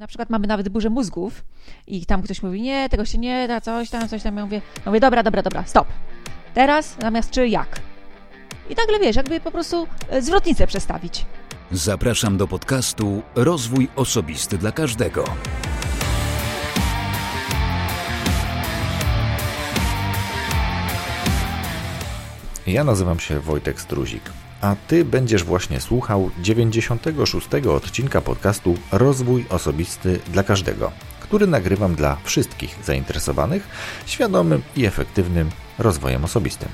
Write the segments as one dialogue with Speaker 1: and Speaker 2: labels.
Speaker 1: Na przykład mamy nawet burzę mózgów i tam ktoś mówi, nie, tego się nie da, coś tam, coś tam. Ja mówię, ja mówię dobra, dobra, dobra, stop. Teraz zamiast czy jak. I nagle wiesz, jakby po prostu e, zwrotnicę przestawić.
Speaker 2: Zapraszam do podcastu Rozwój Osobisty dla Każdego.
Speaker 3: Ja nazywam się Wojtek Struzik, a Ty będziesz właśnie słuchał 96. odcinka podcastu Rozwój Osobisty dla Każdego, który nagrywam dla wszystkich zainteresowanych świadomym i efektywnym rozwojem osobistym.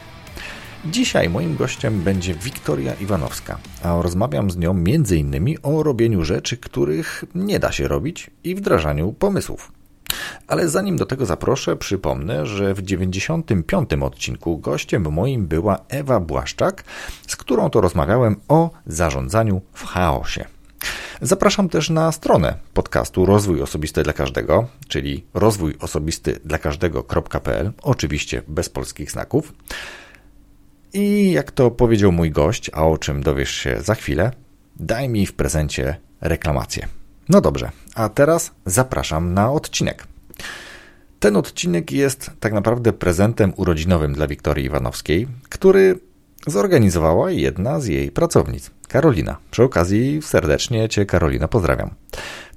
Speaker 3: Dzisiaj moim gościem będzie Wiktoria Iwanowska, a rozmawiam z nią m.in. o robieniu rzeczy, których nie da się robić i wdrażaniu pomysłów. Ale zanim do tego zaproszę, przypomnę, że w 95. odcinku gościem moim była Ewa Błaszczak, z którą to rozmawiałem o zarządzaniu w chaosie. Zapraszam też na stronę podcastu Rozwój Osobisty dla Każdego, czyli rozwój osobisty dla oczywiście bez polskich znaków. I jak to powiedział mój gość, a o czym dowiesz się za chwilę, daj mi w prezencie reklamację. No dobrze, a teraz zapraszam na odcinek. Ten odcinek jest tak naprawdę prezentem urodzinowym dla Wiktorii Iwanowskiej, który zorganizowała jedna z jej pracownic, Karolina. Przy okazji serdecznie Cię, Karolina, pozdrawiam.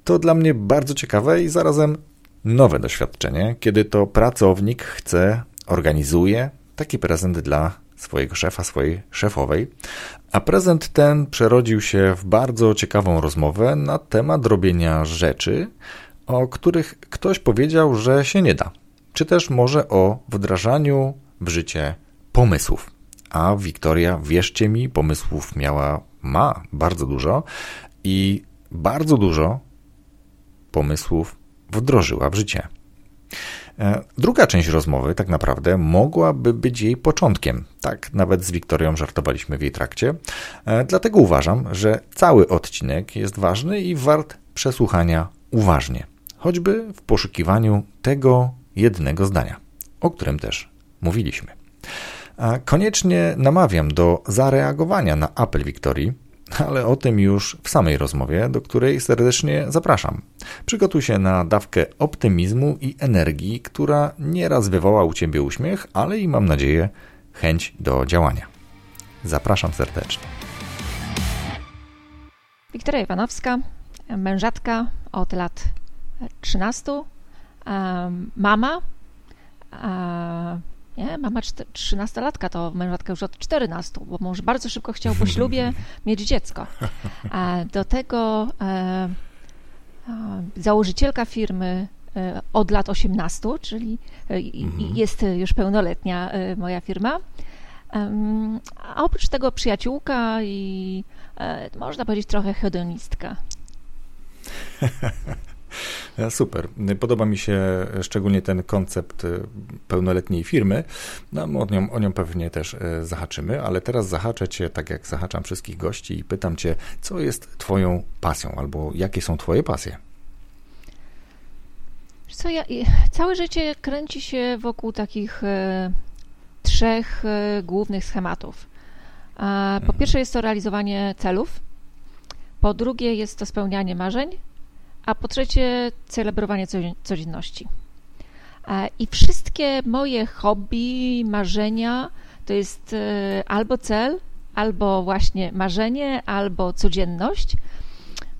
Speaker 3: To dla mnie bardzo ciekawe i zarazem nowe doświadczenie, kiedy to pracownik chce, organizuje taki prezent dla swojego szefa, swojej szefowej. A prezent ten przerodził się w bardzo ciekawą rozmowę na temat robienia rzeczy, o których ktoś powiedział, że się nie da. Czy też może o wdrażaniu w życie pomysłów. A Wiktoria, wierzcie mi, pomysłów miała, ma bardzo dużo i bardzo dużo pomysłów wdrożyła w życie. E, druga część rozmowy, tak naprawdę, mogłaby być jej początkiem. Tak, nawet z Wiktorią żartowaliśmy w jej trakcie. E, dlatego uważam, że cały odcinek jest ważny i wart przesłuchania uważnie, choćby w poszukiwaniu tego jednego zdania, o którym też mówiliśmy. Koniecznie namawiam do zareagowania na apel Wiktorii, ale o tym już w samej rozmowie, do której serdecznie zapraszam. Przygotuj się na dawkę optymizmu i energii, która nieraz wywoła u Ciebie uśmiech, ale i mam nadzieję chęć do działania. Zapraszam serdecznie.
Speaker 1: Wiktoria Iwanowska, mężatka od lat 13, mama, nie? Mama 13-latka to mężatka już od 14, bo mąż bardzo szybko chciał po ślubie mieć dziecko. A do tego e, założycielka firmy e, od lat 18, czyli e, mhm. jest już pełnoletnia e, moja firma. A oprócz tego przyjaciółka i można powiedzieć trochę hedonistka.
Speaker 3: Super. Podoba mi się szczególnie ten koncept y, pełnoletniej firmy. No, o, nią, o nią pewnie też y, zahaczymy, ale teraz zahaczę Cię, tak jak zahaczam wszystkich gości i pytam Cię, co jest Twoją pasją albo jakie są Twoje pasje?
Speaker 1: Co, ja, całe życie kręci się wokół takich e, trzech głównych schematów. Po mhm. pierwsze jest to realizowanie celów, po drugie jest to spełnianie marzeń, a po trzecie celebrowanie codzienności. E, I wszystkie moje hobby, marzenia to jest e, albo cel, albo właśnie marzenie, albo codzienność.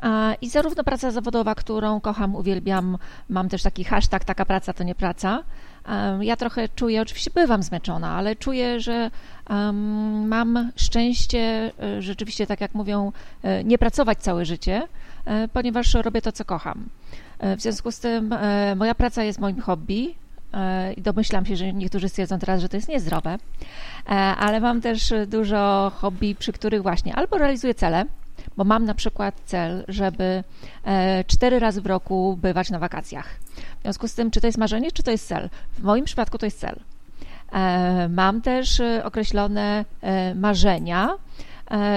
Speaker 1: E, I zarówno praca zawodowa, którą kocham, uwielbiam, mam też taki hashtag, taka praca to nie praca. Ja trochę czuję, oczywiście bywam zmęczona, ale czuję, że mam szczęście rzeczywiście, tak jak mówią, nie pracować całe życie, E, ponieważ robię to, co kocham. E, w związku z tym e, moja praca jest moim hobby, i domyślam się, że niektórzy stwierdzą teraz, że to jest niezdrowe, ale mam też dużo hobby, przy których właśnie albo realizuję cele, bo mam na przykład cel, żeby cztery razy w roku bywać na wakacjach. W związku z tym, czy to jest marzenie, czy to jest cel? W moim przypadku to jest cel. Mam też określone marzenia,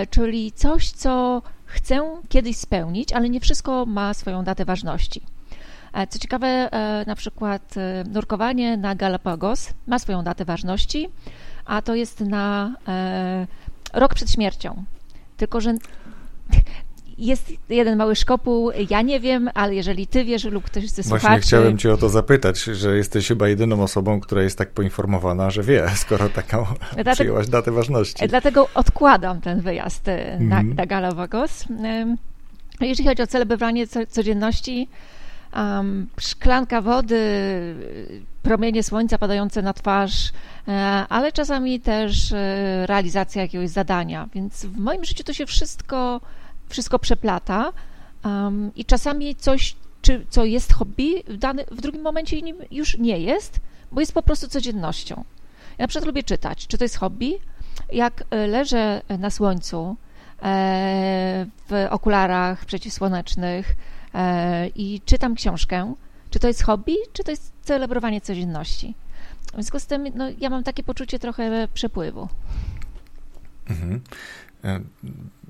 Speaker 1: czyli coś, co chcę kiedyś spełnić, ale nie wszystko ma swoją datę ważności. E, co ciekawe, e, na przykład e, nurkowanie na Galapagos ma swoją datę ważności, a to jest na rok przed śmiercią. Tylko, że jest jeden mały szkopuł, ja nie wiem, ale jeżeli ty wiesz lub ktoś ze słuchaczy...
Speaker 3: Właśnie chciałem cię o to zapytać, że jesteś chyba jedyną osobą, która jest tak poinformowana, że wie, skoro taką dlatego, przyjęłaś datę ważności.
Speaker 1: Dlatego odkładam ten wyjazd na, mm. na Galapagos. Jeżeli chodzi o celebrowanie codzienności, um, szklanka wody, promienie słońca padające na twarz, e, ale czasami też e, realizacja jakiegoś zadania. Więc w moim życiu to się wszystko, wszystko przeplata um, i czasami coś, czy, co jest hobby, w, dany, w drugim momencie już nie jest, bo jest po prostu codziennością. Ja na przykład lubię czytać. Czy to jest hobby? Jak e, leżę na słońcu, w okularach przeciwsłonecznych i czytam książkę, czy to jest hobby, czy to jest celebrowanie codzienności. W związku z tym no, ja mam takie poczucie trochę przepływu.
Speaker 3: Mhm.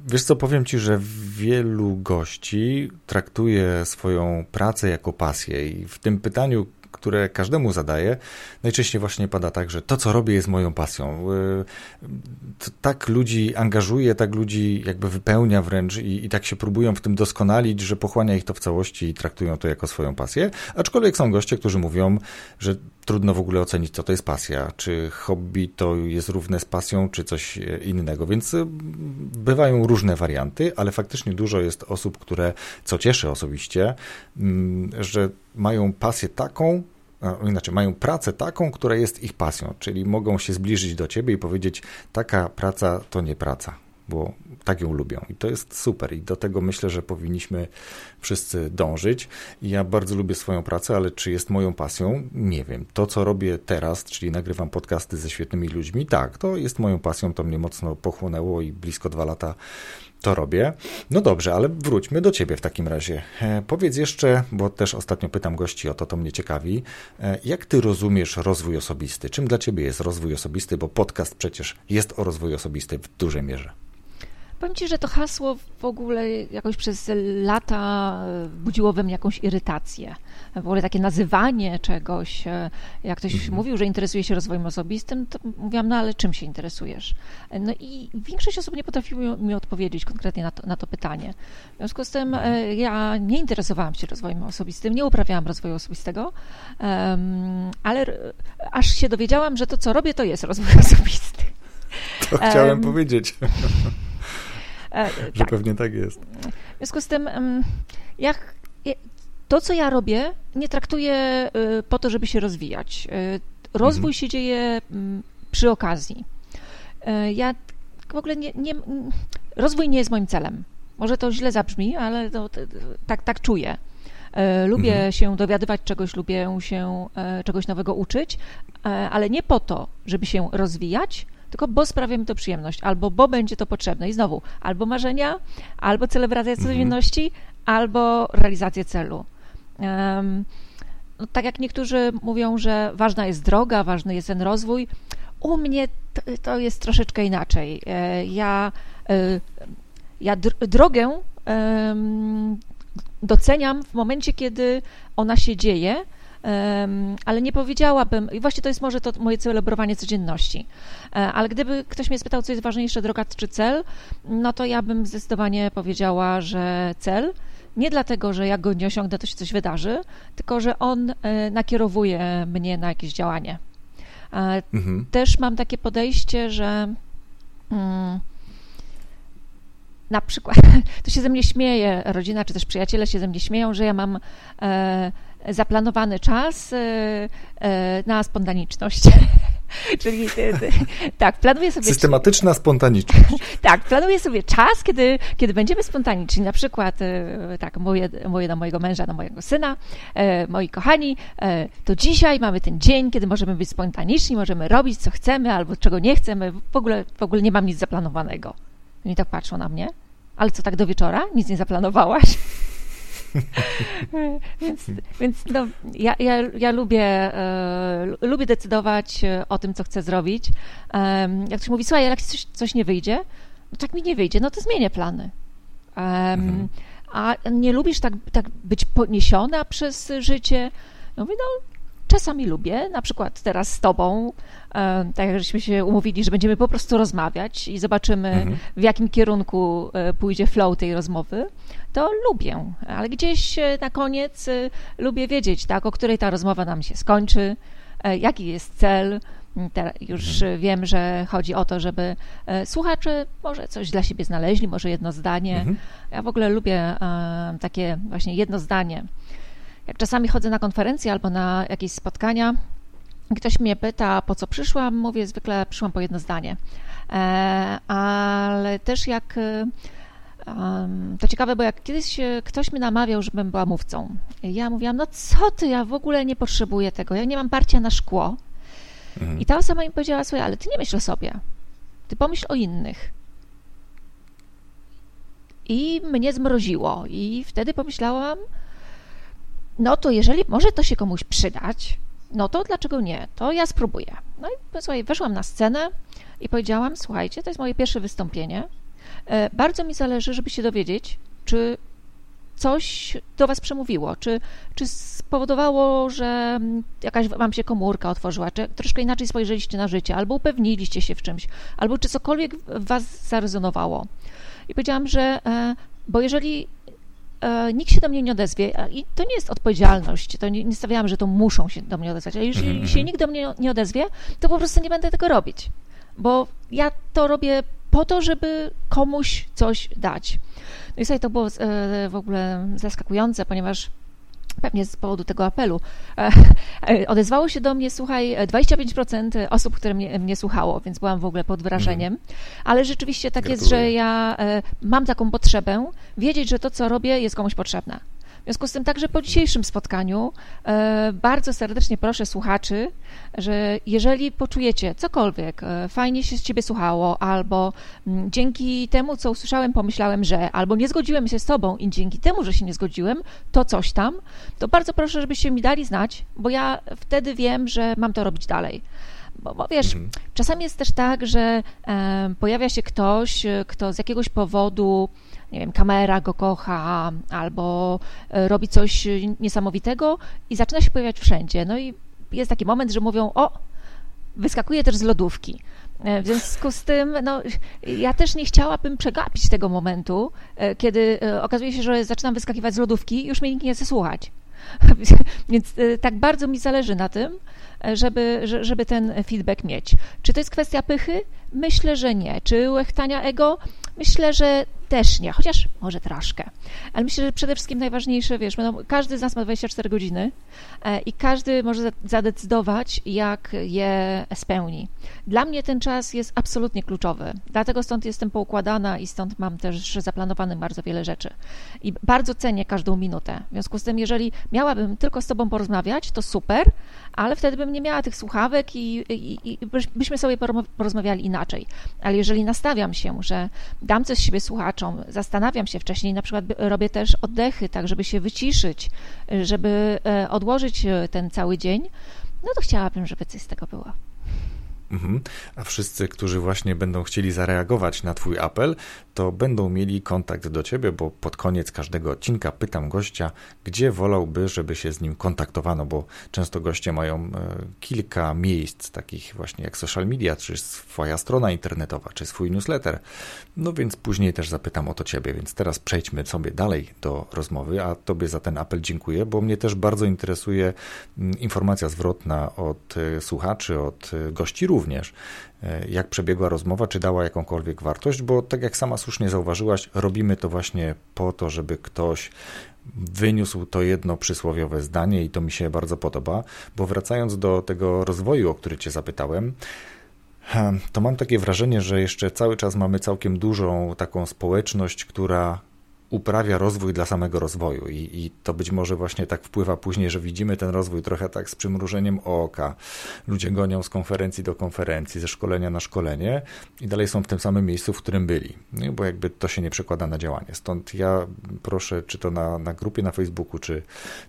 Speaker 3: Wiesz co, powiem ci, że wielu gości traktuje swoją pracę jako pasję i w tym pytaniu, które każdemu zadaję, najczęściej właśnie pada tak, że to, co robię, jest moją pasją. Y, tak ludzi angażuje, tak ludzi jakby wypełnia wręcz i, i tak się próbują w tym doskonalić, że pochłania ich to w całości i traktują to jako swoją pasję. Aczkolwiek są goście, którzy mówią, że trudno w ogóle ocenić, co to jest pasja. Czy hobby to jest równe z pasją, czy coś innego. Więc y, bywają różne warianty, ale faktycznie dużo jest osób, które, co cieszy osobiście, mm, że mają pasję taką, inaczej, mają pracę taką, która jest ich pasją, czyli mogą się zbliżyć do ciebie i powiedzieć, taka praca to nie praca, bo tak ją lubią. I to jest super. I do tego myślę, że powinniśmy wszyscy dążyć. Ja bardzo lubię swoją pracę, ale czy jest moją pasją? Nie wiem. To, co robię teraz, czyli nagrywam podcasty ze świetnymi ludźmi, tak, to jest moją pasją. To mnie mocno pochłonęło i blisko dwa lata to robię. No dobrze, ale wróćmy do Ciebie w takim razie. E, powiedz jeszcze, bo też ostatnio pytam gości o to, to mnie ciekawi, e, jak Ty rozumiesz rozwój osobisty? Czym dla Ciebie jest rozwój osobisty? Bo podcast przecież jest o rozwoju osobistym w dużej mierze.
Speaker 1: Powiem Ci, że to hasło w ogóle jakoś przez lata budziło we mnie jakąś irytację. W ogóle takie nazywanie czegoś, e, jak ktoś mhm. mówił, że interesuje się rozwojem osobistym, to mówiłam, no ale czym się interesujesz? No i większość osób nie potrafiło mi odpowiedzieć konkretnie na to, na to pytanie. W związku z tym mhm. e, ja nie interesowałam się rozwojem osobistym, nie uprawiałam rozwoju osobistego, ale aż się dowiedziałam, że to, co robię, to jest rozwój osobisty.
Speaker 3: To chciałem powiedzieć. E, że tak. pewnie tak jest.
Speaker 1: W związku z tym, jak to, co ja robię, nie traktuję y, po to, żeby się rozwijać. Y, rozwój mhm. się dzieje mm, przy okazji. Y, ja w ogóle nie, nie, rozwój nie jest moim celem. Może to źle zabrzmi, ale to, tak, tak czuję. Lubię mhm. się dowiadywać czegoś, lubię się czegoś nowego uczyć, ale nie po to, żeby się rozwijać, tylko bo sprawia mi to przyjemność, albo bo będzie to potrzebne. I znowu, albo marzenia, albo celebracja mhm. codzienności, albo realizacja celu. No, tak jak niektórzy mówią, że ważna jest droga, ważny jest ten rozwój, u mnie to, to jest troszeczkę inaczej. E, ja, e, ja drogę doceniam w momencie, kiedy ona się dzieje, ale nie powiedziałabym, i właśnie to jest może to moje celebrowanie codzienności, e, ale gdyby ktoś mnie spytał, co jest ważniejsze, droga czy cel, no to ja bym zdecydowanie powiedziała, że cel, nie dlatego, że jak go nie osiągnę, to się coś wydarzy, tylko że on e, nakierowuje mnie na jakieś działanie. E, mhm. Też mam takie podejście, że mm, na przykład, to się ze mnie śmieje, rodzina czy też przyjaciele się ze mnie śmieją, że ja mam zaplanowany czas e, e, na spontaniczność. Czyli tak, planuję sobie.
Speaker 3: Systematyczna spontaniczność.
Speaker 1: tak, planuję sobie czas, kiedy, kiedy będziemy spontaniczni. Na przykład, e, tak, mówię, mówię do mojego męża, do mojego syna, moi kochani, to dzisiaj mamy ten dzień, kiedy możemy być spontaniczni, możemy robić co chcemy albo czego nie chcemy. W ogóle, w ogóle nie mam nic zaplanowanego. Oni tak patrzą na mnie. Ale co, tak do wieczora? Nic nie zaplanowałaś? więc więc no, ja, ja, ja lubię, e, lubię decydować e, o tym, co chcę zrobić. E, jak ktoś mówi, słuchaj, jak coś, coś nie wyjdzie, no tak mi nie wyjdzie, no to zmienię plany. Mhm. A nie lubisz tak, tak być poniesiona przez życie? Ja mówię, no czasami lubię, na przykład teraz z Tobą, e, tak jak żeśmy się umówili, że będziemy po prostu rozmawiać i zobaczymy, mhm. w jakim kierunku e, pójdzie flow tej rozmowy, to lubię, ale gdzieś na koniec lubię wiedzieć, tak, o której ta rozmowa nam się skończy, jaki jest cel, już mhm. wiem, że chodzi o to, żeby e, słuchacze może coś dla siebie znaleźli, może jedno zdanie. Mhm. Ja w ogóle lubię e, takie właśnie jedno zdanie. Jak czasami chodzę na konferencje albo na jakieś spotkania, ktoś mnie pyta, po co przyszłam, mówię zwykle przyszłam po jedno zdanie. E, ale też jak to ciekawe, bo jak kiedyś ktoś mi namawiał, żebym była mówcą, ja mówiłam, no co ty, ja w ogóle nie potrzebuję tego, ja nie mam parcia na szkło, Mhm. I ta osoba mi powiedziała, słuchaj, ale ty nie myśl o sobie, ty pomyśl o innych. I mnie zmroziło. I wtedy pomyślałam, no to jeżeli może to się komuś przydać, no to dlaczego nie? To ja spróbuję. No i słuchaj, weszłam na scenę i powiedziałam, słuchajcie, to jest moje pierwsze wystąpienie. E, bardzo mi zależy, żeby się dowiedzieć, czy coś do Was przemówiło? Czy, czy spowodowało, że jakaś Wam się komórka otworzyła, czy troszkę inaczej spojrzeliście na życie, albo upewniliście się w czymś, albo czy cokolwiek w Was zarezonowało? I powiedziałam, że, e, bo jeżeli nikt się do mnie nie odezwie, i to nie jest odpowiedzialność, to nie, nie stawiałam, że to muszą się do mnie odezwać, ale jeżeli mm -hmm. się nikt do mnie nie odezwie, to po prostu nie będę tego robić, bo ja to robię po to, żeby komuś coś dać. No i sobie to było e, w ogóle zaskakujące, ponieważ pewnie z powodu tego apelu, e, e, odezwało się do mnie, słuchaj, 25% osób, które mnie, mnie słuchało, więc byłam w ogóle pod wrażeniem, mm. ale rzeczywiście tak Gratuluję. jest, że ja mam taką potrzebę wiedzieć, że to, co robię, jest komuś potrzebne. W związku z tym także po dzisiejszym spotkaniu e, bardzo serdecznie proszę słuchaczy, że jeżeli poczujecie cokolwiek, e, fajnie się z ciebie słuchało, albo mm, dzięki temu, co usłyszałem, pomyślałem, że, albo nie zgodziłem się z tobą i dzięki temu, że się nie zgodziłem, to coś tam, to bardzo proszę, żebyście mi dali znać, bo ja wtedy wiem, że mam to robić dalej. Bo, bo, wiesz, mhm. czasami jest też tak, że e, pojawia się ktoś, kto z jakiegoś powodu nie wiem, kamera go kocha, albo e, robi coś niesamowitego i zaczyna się pojawiać wszędzie. No i jest taki moment, że mówią, o, wyskakuje też z lodówki. E, w związku z tym, no, ja też nie chciałabym przegapić tego momentu, e, kiedy okazuje się, że zaczynam wyskakiwać z lodówki i już mnie nikt nie chce słuchać. Więc tak bardzo mi zależy na tym, żeby, żeby ten feedback mieć. Czy to jest kwestia pychy? Myślę, że nie. Czy łechtania ego? Myślę, że też nie, chociaż może troszkę. Ale myślę, że przede wszystkim najważniejsze, wiesz, każdy z nas ma 24 godziny e, i każdy może zadecydować, jak je spełni. Dla mnie ten czas jest absolutnie kluczowy, dlatego stąd jestem poukładana i stąd mam też zaplanowanych bardzo wiele rzeczy. I bardzo cenię każdą minutę. W związku z tym, jeżeli miałabym tylko z Tobą porozmawiać, to super, ale wtedy bym nie miała tych słuchawek i, i, i byśmy sobie porozmawiali inaczej. Ale jeżeli nastawiam się, że dam coś z siebie słuchaczom, zastanawiam się wcześniej, na przykład robię też oddechy, tak, żeby się wyciszyć, żeby e, odłożyć e, ten cały dzień, no to chciałabym, żeby coś z tego było.
Speaker 3: Mhm. A wszyscy, którzy właśnie będą chcieli zareagować na Twój apel, to będą mieli kontakt do Ciebie, bo pod koniec każdego odcinka pytam gościa, gdzie wolałby, żeby się z nim kontaktowano, bo często goście mają e, kilka miejsc, takich właśnie jak social media, czy swoja strona internetowa, czy swój newsletter. No więc później też zapytam o to Ciebie, więc teraz przejdźmy sobie dalej do rozmowy, a Tobie za ten apel dziękuję, bo mnie też bardzo interesuje mm, informacja zwrotna od e, słuchaczy, od e, gości również również, e, jak przebiegła rozmowa, czy dała jakąkolwiek wartość, bo tak jak sama słusznie zauważyłaś, robimy to właśnie po to, żeby ktoś wyniósł to jedno przysłowiowe zdanie i to mi się bardzo podoba, bo wracając do tego rozwoju, o który Cię zapytałem, to mam takie wrażenie, że jeszcze cały czas mamy całkiem dużą taką społeczność, która uprawia rozwój dla samego rozwoju I, i to być może właśnie tak wpływa później, że widzimy ten rozwój trochę tak z przymrużeniem oka. Ludzie gonią z konferencji do konferencji, ze szkolenia na szkolenie i dalej są w tym samym miejscu, w którym byli, bo jakby to się nie przekłada na działanie. Stąd ja proszę, czy to na, na grupie na Facebooku, czy,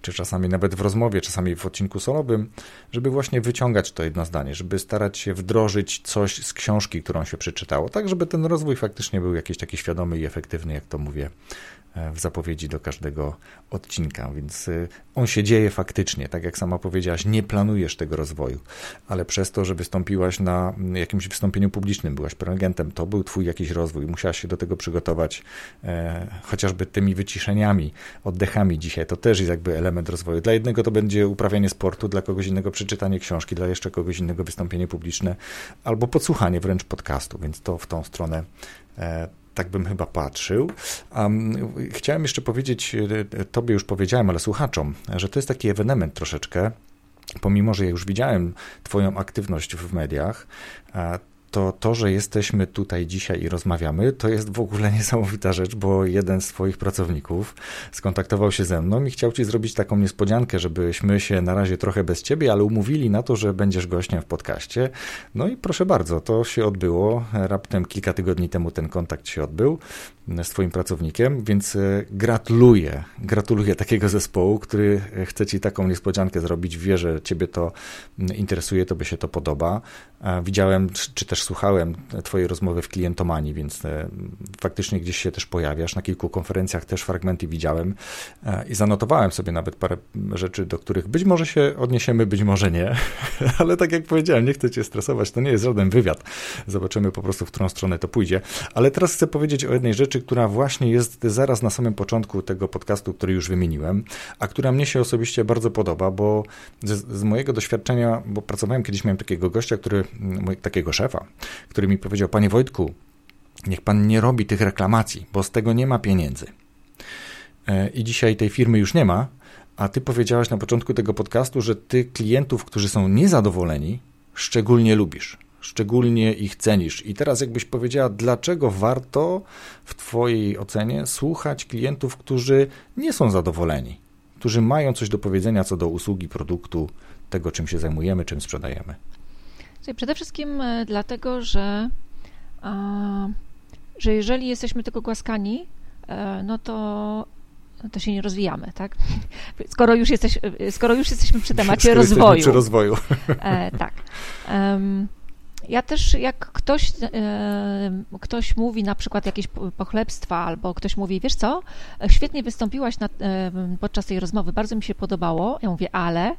Speaker 3: czy czasami nawet w rozmowie, czasami w odcinku solowym, żeby właśnie wyciągać to jedno zdanie, żeby starać się wdrożyć coś z książki, którą się przeczytało, tak żeby ten rozwój faktycznie był jakiś taki świadomy i efektywny, jak to mówię w zapowiedzi do każdego odcinka, więc e, on się dzieje faktycznie, tak jak sama powiedziałaś, nie planujesz tego rozwoju, ale przez to, że wystąpiłaś na jakimś wystąpieniu publicznym, byłaś prelegentem, to był twój jakiś rozwój, musiałaś się do tego przygotować e, chociażby tymi wyciszeniami, oddechami dzisiaj, to też jest jakby element rozwoju. Dla jednego to będzie uprawianie sportu, dla kogoś innego przeczytanie książki, dla jeszcze kogoś innego wystąpienie publiczne albo podsłuchanie wręcz podcastu, więc to w tą stronę e, tak bym chyba patrzył. Um, chciałem jeszcze powiedzieć, e, tobie już powiedziałem, ale słuchaczom, że to jest taki ewenement troszeczkę, pomimo, że ja już widziałem Twoją aktywność w mediach, to to, że jesteśmy tutaj dzisiaj i rozmawiamy, to jest w ogóle niesamowita rzecz, bo jeden z Twoich pracowników skontaktował się ze mną i chciał Ci zrobić taką niespodziankę, żebyśmy się na razie trochę bez Ciebie, ale umówili na to, że będziesz gościem w podcaście. No i proszę bardzo, to się odbyło. Raptem kilka tygodni temu ten kontakt się odbył z Twoim pracownikiem, więc e, gratuluję, gratuluję takiego zespołu, który chce Ci taką niespodziankę zrobić. Wie, że Ciebie to interesuje, Tobie się to podoba. Widziałem, czy też słuchałem Twojej rozmowy w klientomanii, więc e, faktycznie gdzieś się też pojawiasz. Na kilku konferencjach też fragmenty widziałem e, i zanotowałem sobie nawet parę rzeczy, do których być może się odniesiemy, być może nie, ale tak jak powiedziałem, nie chcę Cię stresować, to nie jest żaden wywiad. Zobaczymy po prostu, w którą stronę to pójdzie. Ale teraz chcę powiedzieć o jednej rzeczy, która właśnie jest zaraz na samym początku tego podcastu, który już wymieniłem, a która mnie się osobiście bardzo podoba, bo z, z mojego doświadczenia, bo pracowałem kiedyś, miałem takiego gościa, który, takiego szefa, który mi powiedział: Panie Wojtku, niech pan nie robi tych reklamacji, bo z tego nie ma pieniędzy. E, I dzisiaj tej firmy już nie ma, a ty powiedziałaś na początku tego podcastu, że ty klientów, którzy są niezadowoleni, szczególnie lubisz, szczególnie ich cenisz. I teraz, jakbyś powiedziała, dlaczego warto w Twojej ocenie słuchać klientów, którzy nie są zadowoleni, którzy mają coś do powiedzenia co do usługi, produktu, tego, czym się zajmujemy, czym sprzedajemy?
Speaker 1: Przede wszystkim e, dlatego, że, że jeżeli jesteśmy tylko głaskani, e, no to to się nie rozwijamy, tak? Skoro już, jesteś, e, skoro już jesteśmy przy temacie skoro rozwoju.
Speaker 3: Przy rozwoju.
Speaker 1: E, tak. Um, ja też, jak ktoś, e, ktoś mówi na przykład jakieś pochlebstwa, albo ktoś mówi, wiesz co, świetnie wystąpiłaś na, e, podczas tej rozmowy, bardzo mi się podobało. Ja mówię, ale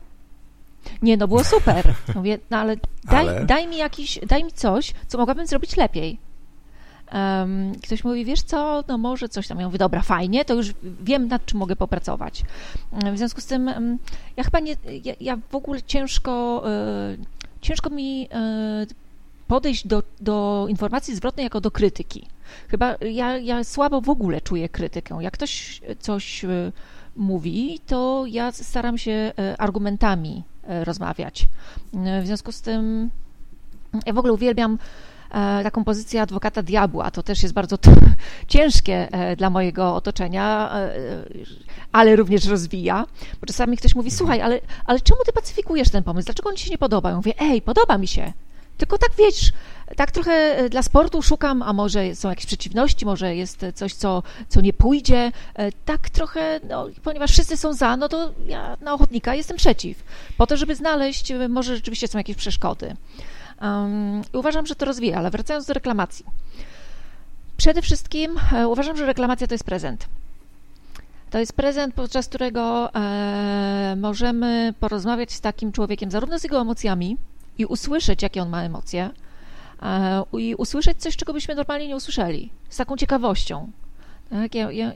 Speaker 1: nie, no było super. Mówię, no ale daj, ale... daj mi jakiś, daj mi coś, co mogłabym zrobić lepiej. Um, ktoś mówi, wiesz co, no może coś tam. Ja mówię, dobra, fajnie, to już wiem, nad czym mogę popracować. W związku z tym, ja chyba nie, ja, ja w ogóle ciężko, y, ciężko mi y, podejść do, do informacji zwrotnej jako do krytyki. Chyba ja, ja słabo w ogóle czuję krytykę. Jak ktoś coś y, mówi, to ja staram się argumentami E, rozmawiać. E, w związku z tym ja w ogóle uwielbiam e, taką pozycję adwokata diabła. To też jest bardzo ciężkie dla mojego otoczenia, ale również rozwija. Bo czasami ktoś mówi, słuchaj, ale, ale czemu ty pacyfikujesz ten pomysł? Dlaczego on ci się nie podoba? Ja mówię, ej, podoba mi się. Tylko tak wiesz, tak trochę e, dla sportu szukam, a może są jakieś przeciwności, może jest coś, co, co nie pójdzie. E, tak trochę, no, ponieważ wszyscy są za, no to ja na ochotnika jestem przeciw. Po to, żeby znaleźć, e, może rzeczywiście są jakieś przeszkody. Um, uważam, że to rozwija, ale wracając do reklamacji. Przede wszystkim uważam, że reklamacja to jest prezent. To jest prezent, podczas którego e, możemy porozmawiać z takim człowiekiem, zarówno z jego emocjami, i usłyszeć, jakie on ma emocje, e, i usłyszeć coś, czego byśmy normalnie nie usłyszeli, z taką ciekawością. Tak? Ja, ja,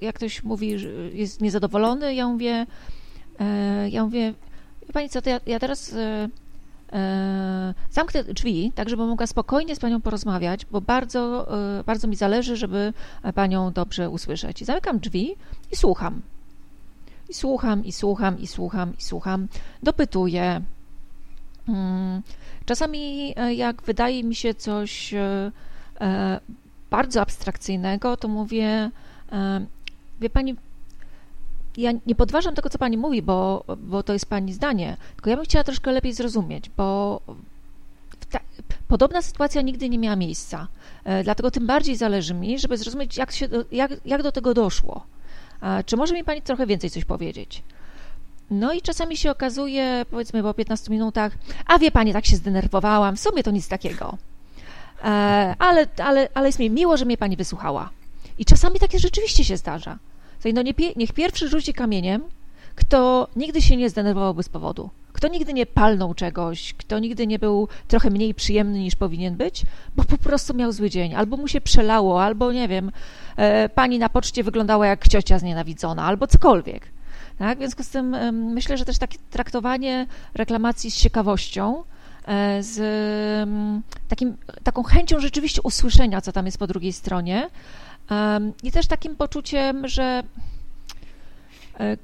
Speaker 1: jak ktoś mówi, że jest niezadowolony, ja mówię, e, ja mówię, pani co, to ja, ja teraz e, zamknę drzwi, tak żeby mogła spokojnie z panią porozmawiać, bo bardzo, bardzo mi zależy, żeby panią dobrze usłyszeć. zamykam drzwi i słucham. I słucham, i słucham, i słucham, i słucham. Dopytuję, czasami, e, jak wydaje mi się coś e, e, bardzo abstrakcyjnego, to mówię, wie pani, ja nie podważam tego, co pani mówi, bo, bo to jest pani zdanie, tylko ja bym chciała troszkę lepiej zrozumieć, bo ta, podobna sytuacja nigdy nie miała miejsca. Dlatego tym bardziej zależy mi, żeby zrozumieć, jak, się, jak, jak do tego doszło. Czy może mi pani trochę więcej coś powiedzieć? No i czasami się okazuje, powiedzmy po 15 minutach, a wie pani, tak się zdenerwowałam, w sumie to nic takiego. E, ale, ale, ale jest mi miło, że mnie pani wysłuchała. I czasami takie rzeczywiście się zdarza. No nie, niech pierwszy rzuci kamieniem, kto nigdy się nie zdenerwował bez powodu, kto nigdy nie palnął czegoś, kto nigdy nie był trochę mniej przyjemny niż powinien być, bo po prostu miał zły dzień, albo mu się przelało, albo nie wiem, e, pani na poczcie wyglądała jak ciocia znienawidzona, albo cokolwiek. Tak? W związku z tym myślę, że też takie traktowanie reklamacji z ciekawością, e, z takim, taką chęcią rzeczywiście usłyszenia, co tam jest po drugiej stronie i też takim poczuciem, że e,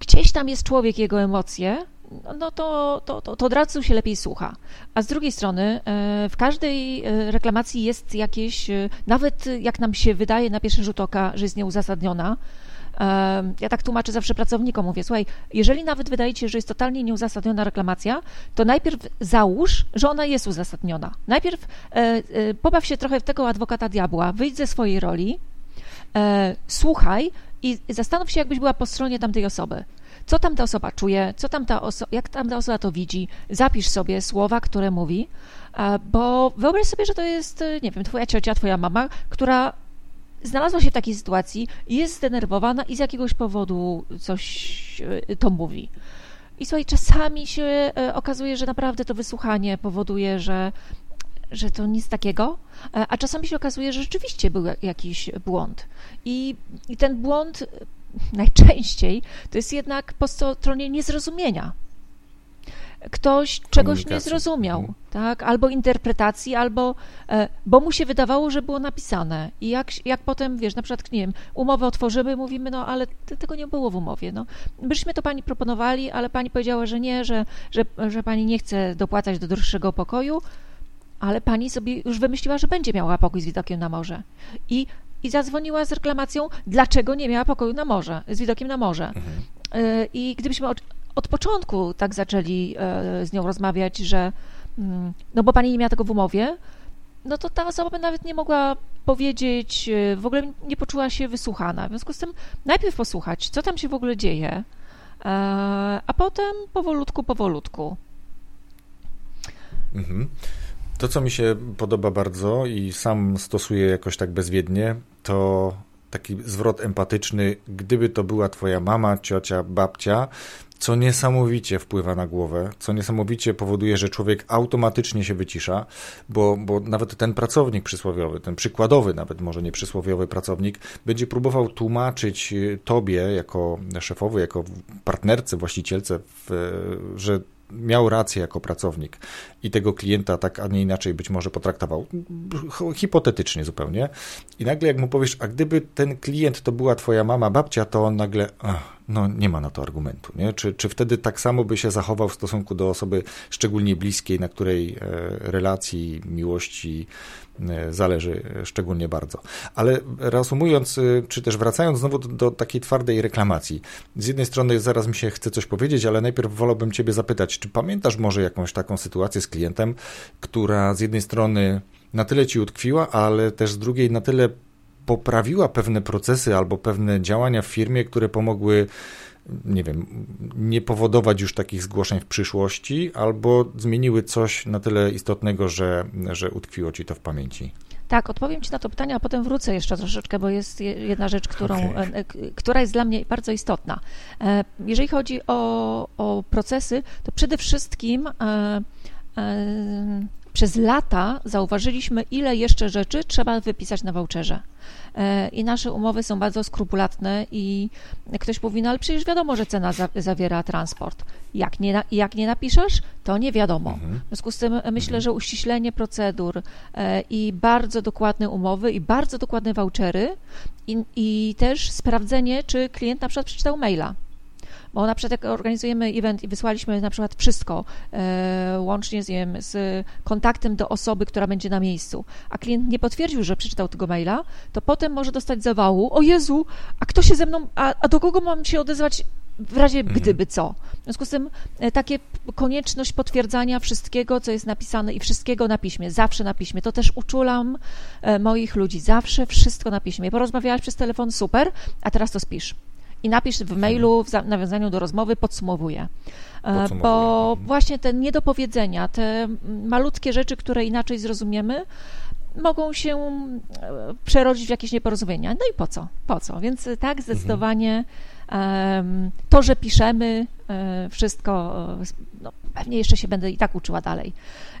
Speaker 1: gdzieś tam jest człowiek, jego emocje, no to, to, to, to od razu się lepiej słucha. A z drugiej strony, e, w każdej reklamacji jest jakieś, nawet jak nam się wydaje na pierwszy rzut oka, że jest nieuzasadniona, ja tak tłumaczę zawsze pracownikom, mówię, słuchaj, jeżeli nawet wydaje ci się, że jest totalnie nieuzasadniona reklamacja, to najpierw załóż, że ona jest uzasadniona. Najpierw e, e, pobaw się trochę w tego adwokata diabła, wyjdź ze swojej roli, e, słuchaj i zastanów się, jakbyś była po stronie tamtej osoby co tam ta osoba czuje, co tam ta oso- jak tam ta osoba to widzi, zapisz sobie słowa, które mówi, bo wyobraź sobie, że to jest, nie wiem, twoja ciocia, twoja mama, która znalazła się w takiej sytuacji, jest zdenerwowana i z jakiegoś powodu coś e, to mówi. I słuchaj, czasami się e, okazuje, że naprawdę to wysłuchanie powoduje, że, że to nic takiego, e, a czasami się okazuje, że rzeczywiście był jakiś błąd. I, i ten błąd najczęściej to jest jednak po stronie niezrozumienia ktoś czegoś nie zrozumiał, mhm. tak? Albo interpretacji, albo e, bo mu się wydawało, że było napisane. I jak, jak potem, wiesz, na przykład, nie wiem, umowę otworzymy, mówimy, no ale tego nie było w umowie, no. Byśmy to pani proponowali, ale pani powiedziała, że nie, że, że, że pani nie chce dopłacać do droższego pokoju, ale pani sobie już wymyśliła, że będzie miała pokój z widokiem na morze. I i zadzwoniła z reklamacją, dlaczego nie miała pokoju na morze, z widokiem na morze. Mhm. E, I gdybyśmy od początku tak zaczęli e, z nią rozmawiać, że mm, no bo pani nie miała tego w umowie, no to ta osoba by nawet nie mogła powiedzieć, e, w ogóle nie poczuła się wysłuchana. W związku z tym najpierw posłuchać, co tam się w ogóle dzieje, e, a potem powolutku, powolutku.
Speaker 3: Mhm. To, co mi się podoba bardzo i sam stosuję jakoś tak bezwiednie, to taki zwrot empatyczny, gdyby to była twoja mama, ciocia, babcia, co niesamowicie wpływa na głowę, co niesamowicie powoduje, że człowiek automatycznie się wycisza, bo, bo nawet ten pracownik przysłowiowy, ten przykładowy, nawet może nie przysłowiowy pracownik, będzie próbował tłumaczyć tobie, jako szefowy, jako partnerce, właścicielce, że miał rację jako pracownik i tego klienta tak, a nie inaczej być może potraktował, hipotetycznie zupełnie. I nagle jak mu powiesz, a gdyby ten klient to była twoja mama, babcia, to on nagle, ach, no nie ma na to argumentu. Nie? Czy, czy wtedy tak samo by się zachował w stosunku do osoby szczególnie bliskiej, na której e, relacji, miłości zależy szczególnie bardzo. Ale reasumując, e, czy też wracając znowu do, do, takiej twardej reklamacji. Z jednej strony zaraz mi się chce coś powiedzieć, ale najpierw wolałbym Ciebie zapytać, czy pamiętasz może jakąś taką sytuację z klientem, która z jednej strony na tyle Ci utkwiła, ale też z drugiej na tyle poprawiła pewne procesy albo pewne działania w firmie, które pomogły nie wiem, nie powodować już takich zgłoszeń w przyszłości, albo zmieniły coś na tyle istotnego, że, że utkwiło ci to w pamięci?
Speaker 1: Tak, odpowiem Ci na to pytanie, a potem wrócę jeszcze troszeczkę, bo jest jedna rzecz, którą, okay. E, która jest dla mnie bardzo istotna. E, jeżeli chodzi o, o procesy, to przede wszystkim e, przez lata zauważyliśmy, ile jeszcze rzeczy trzeba wypisać na voucherze. E, I nasze umowy są bardzo skrupulatne i ktoś mówi, no ale przecież wiadomo, że cena za, zawiera transport. Jak nie, jak nie napiszesz, to nie wiadomo. Mhm. W związku z tym myślę, że uściślenie procedur e, i bardzo dokładne umowy i bardzo dokładne vouchery i, i też sprawdzenie, czy klient na przykład przeczytał maila bo na przykład jak organizujemy event i wysłaliśmy na przykład wszystko, e, łącznie z, wiem, z kontaktem do osoby, która będzie na miejscu, a klient nie potwierdził, że przeczytał tego maila, to potem może dostać zawału, o Jezu, a kto się ze mną, a, a do kogo mam się odezwać w razie mhm. gdyby co. W związku z tym e, takie konieczność potwierdzania wszystkiego, co jest napisane i wszystkiego na piśmie, zawsze na piśmie. To też uczulam e, moich ludzi, zawsze wszystko na piśmie. Porozmawiałaś przez telefon, super, a teraz to spisz i napisz w mailu, w nawiązaniu do rozmowy, podsumowuję. E, bo właśnie te niedopowiedzenia, te malutkie rzeczy, które inaczej zrozumiemy, mogą się e, przerodzić w jakieś nieporozumienia. No i po co? Po co? Więc tak, mhm. To, że piszemy wszystko, no, pewnie jeszcze się będę i tak uczyła dalej.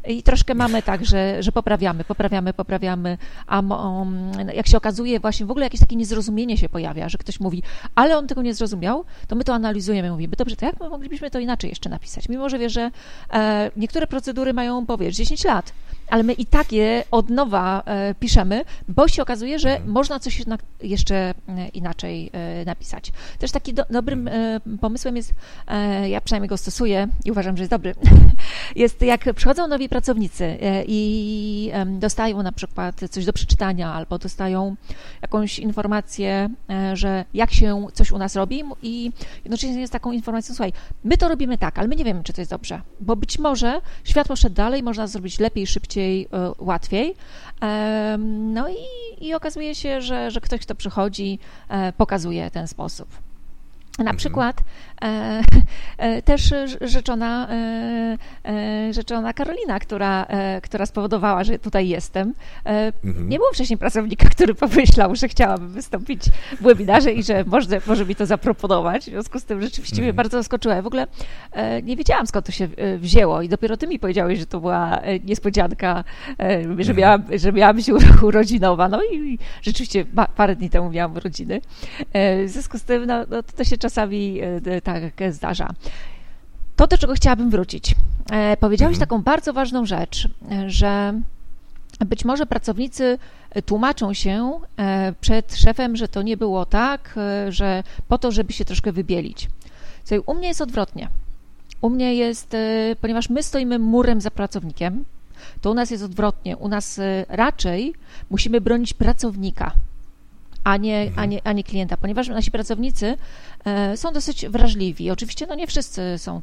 Speaker 1: I troszkę mamy tak, że, że poprawiamy, poprawiamy, poprawiamy, a um, jak się okazuje, właśnie w ogóle jakieś takie niezrozumienie się pojawia, że ktoś mówi, ale on tego nie zrozumiał, to my to analizujemy, mówimy, dobrze, to jak my moglibyśmy to inaczej jeszcze napisać? Mimo, że wiesz, że e, niektóre procedury mają, powiesz, 10 lat, ale my i tak je od nowa e, piszemy, bo się okazuje, że mhm. można coś jeszcze e, inaczej e, napisać. Też taki do, dobrym e, pomysłem jest, ja przynajmniej go stosuję i uważam, że jest dobry, jest jak przychodzą nowi pracownicy i dostają na przykład coś do przeczytania albo dostają jakąś informację, że jak się coś u nas robi i jednocześnie jest taką informacją, słuchaj, my to robimy tak, ale my nie wiemy, czy to jest dobrze, bo być może świat poszedł dalej, można zrobić lepiej, szybciej, łatwiej. No i, i okazuje się, że, że ktoś, kto przychodzi, pokazuje ten sposób. Na mhm. przykład e, e, też rzeczona, e, e, rzeczona Karolina, która, e, która spowodowała, że tutaj jestem. E, mhm. Nie było wcześniej pracownika, który pomyślał, że chciałabym wystąpić w webinarze i że może, może mi to zaproponować. W związku z tym rzeczywiście mhm. mnie bardzo zaskoczyła. W ogóle nie wiedziałam, skąd to się wzięło i dopiero ty mi powiedziałeś, że to była niespodzianka, że, mhm. miałam, że miałam się urodzinowa. No i rzeczywiście parę dni temu miałam urodziny. W związku z tym no, no to się czasami e, tak zdarza. To, do czego chciałabym wrócić. E, powiedziałeś mhm. taką bardzo ważną rzecz, że być może pracownicy tłumaczą się e, przed szefem, że to nie było tak, że po to, żeby się troszkę wybielić. Słuchaj, u mnie jest odwrotnie. U mnie jest, ponieważ my stoimy murem za pracownikiem, to u nas jest odwrotnie. U nas raczej musimy bronić pracownika, a nie, mhm. a, nie, a nie klienta, ponieważ nasi pracownicy e, są dosyć wrażliwi. Oczywiście no nie wszyscy są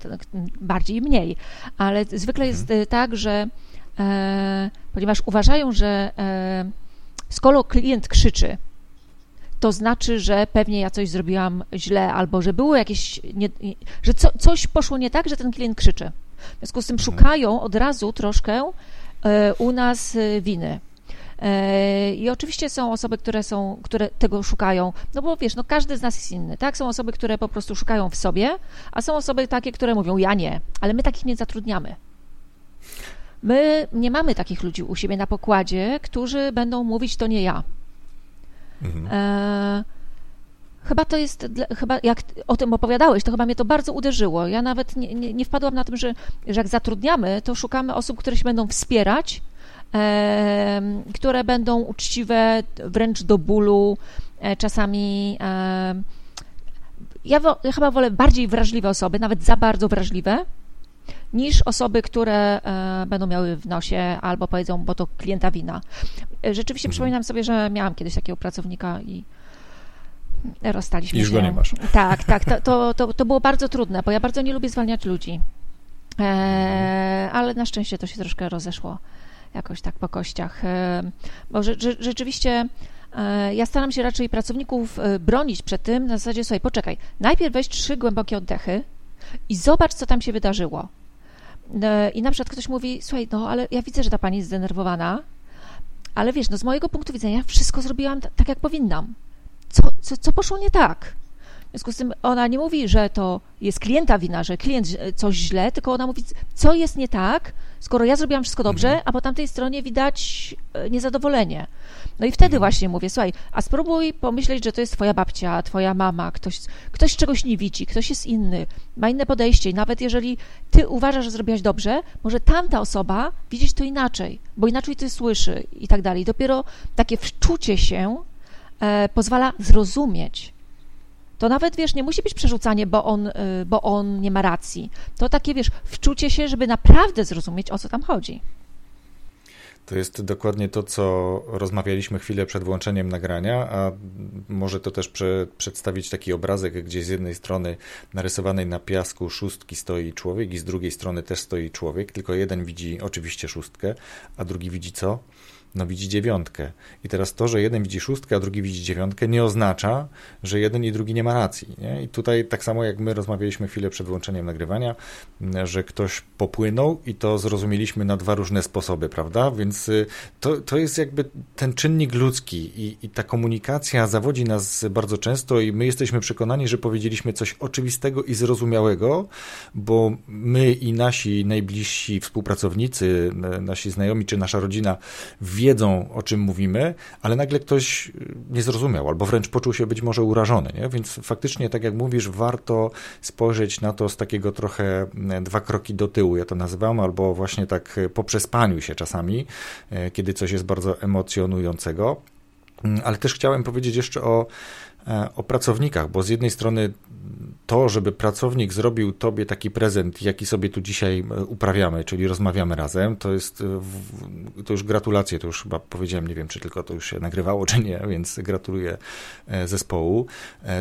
Speaker 1: bardziej i mniej, ale zwykle jest mhm. tak, że e, ponieważ uważają, że e, skoro klient krzyczy, to znaczy, że pewnie ja coś zrobiłam źle, albo że było jakieś, nie, że co, coś poszło nie tak, że ten klient krzyczy. W związku z tym mhm. szukają od razu troszkę u nas winy. E, I oczywiście są osoby, które są, które tego szukają, no bo wiesz, no każdy z nas jest inny, tak? Są osoby, które po prostu szukają w sobie, a są osoby takie, które mówią, ja nie, ale my takich nie zatrudniamy. My nie mamy takich ludzi u siebie na pokładzie, którzy będą mówić, to nie ja. Mhm. E, chyba to jest, chyba jak o tym opowiadałeś, to chyba mnie to bardzo uderzyło. Ja nawet nie, nie, nie wpadłam na tym, że, że jak zatrudniamy, to szukamy osób, które się będą wspierać, które będą uczciwe wręcz do bólu, e, czasami ja, ja, chyba wolę bardziej wrażliwe osoby, nawet za bardzo wrażliwe, niż osoby, które e, będą miały w nosie albo powiedzą, bo to klienta wina. E, rzeczywiście mhm. przypominam sobie, że miałam kiedyś takiego pracownika i rozstaliśmy
Speaker 3: Już
Speaker 1: się.
Speaker 3: go nie masz.
Speaker 1: Tak, tak. To, to, to, to było bardzo trudne, bo ja bardzo nie lubię zwalniać ludzi. E, ale na szczęście to się troszkę rozeszło jakoś tak po kościach. E, bo rzeczywiście e, ja staram się raczej pracowników e, bronić przed tym na zasadzie, słuchaj, poczekaj, najpierw weź trzy głębokie oddechy i zobacz, co tam się wydarzyło. I na przykład ktoś mówi, słuchaj, no ale ja widzę, że ta pani jest zdenerwowana, ale wiesz, no z mojego punktu widzenia wszystko zrobiłam tak, jak powinnam. Co, co, co poszło nie tak? W związku z tym ona nie mówi, że to jest klienta wina, że klient coś źle, tylko ona mówi, co jest nie tak, skoro ja zrobiłam wszystko dobrze, mhm. a po tamtej stronie widać e, niezadowolenie. No i wtedy mhm. właśnie mówię, słuchaj, a spróbuj pomyśleć, że to jest twoja babcia, twoja mama, ktoś, ktoś czegoś nie widzi, ktoś jest inny, ma inne podejście i nawet jeżeli ty uważasz, że zrobiłaś dobrze, może tamta osoba widzieć to inaczej, bo inaczej ty słyszy i tak dalej. Dopiero takie wczucie się e, pozwala zrozumieć to nawet, wiesz, nie musi być przerzucanie, bo on, y, bo on nie ma racji. To takie, wiesz, wczucie się, żeby naprawdę zrozumieć, o co tam chodzi.
Speaker 3: To jest dokładnie to, co rozmawialiśmy chwilę przed włączeniem nagrania, a może to też prze, przedstawić taki obrazek, gdzie z jednej strony narysowanej na piasku szóstki stoi człowiek i z drugiej strony też stoi człowiek, tylko jeden widzi oczywiście szóstkę, a drugi widzi co? No widzi dziewiątkę. I teraz to, że jeden widzi szóstkę, a drugi widzi dziewiątkę, nie oznacza, że jeden i drugi nie ma racji. Nie? I tutaj tak samo jak my rozmawialiśmy chwilę przed włączeniem nagrywania, że ktoś popłynął i to zrozumieliśmy na dwa różne sposoby, prawda? Więc y, to, to jest jakby ten czynnik ludzki i, i ta komunikacja zawodzi nas bardzo często i my jesteśmy przekonani, że powiedzieliśmy coś oczywistego i zrozumiałego, bo my i nasi najbliżsi współpracownicy, nasi znajomi czy nasza rodzina wiedzą, o czym mówimy, ale nagle ktoś nie zrozumiał albo wręcz poczuł się być może urażony. Nie? Więc faktycznie, tak jak mówisz, warto spojrzeć na to z takiego trochę dwa kroki do tyłu, ja to nazywam, albo właśnie tak po przespaniu się czasami, e, kiedy coś jest bardzo emocjonującego. Mm, ale też chciałem powiedzieć jeszcze o o pracownikach, bo z jednej strony to, żeby pracownik zrobił tobie taki prezent, jaki sobie tu dzisiaj e, uprawiamy, czyli rozmawiamy razem, to jest, e, to już gratulacje, to już chyba powiedziałem, nie wiem, czy tylko to już się nagrywało, czy nie, więc gratuluję zespołu.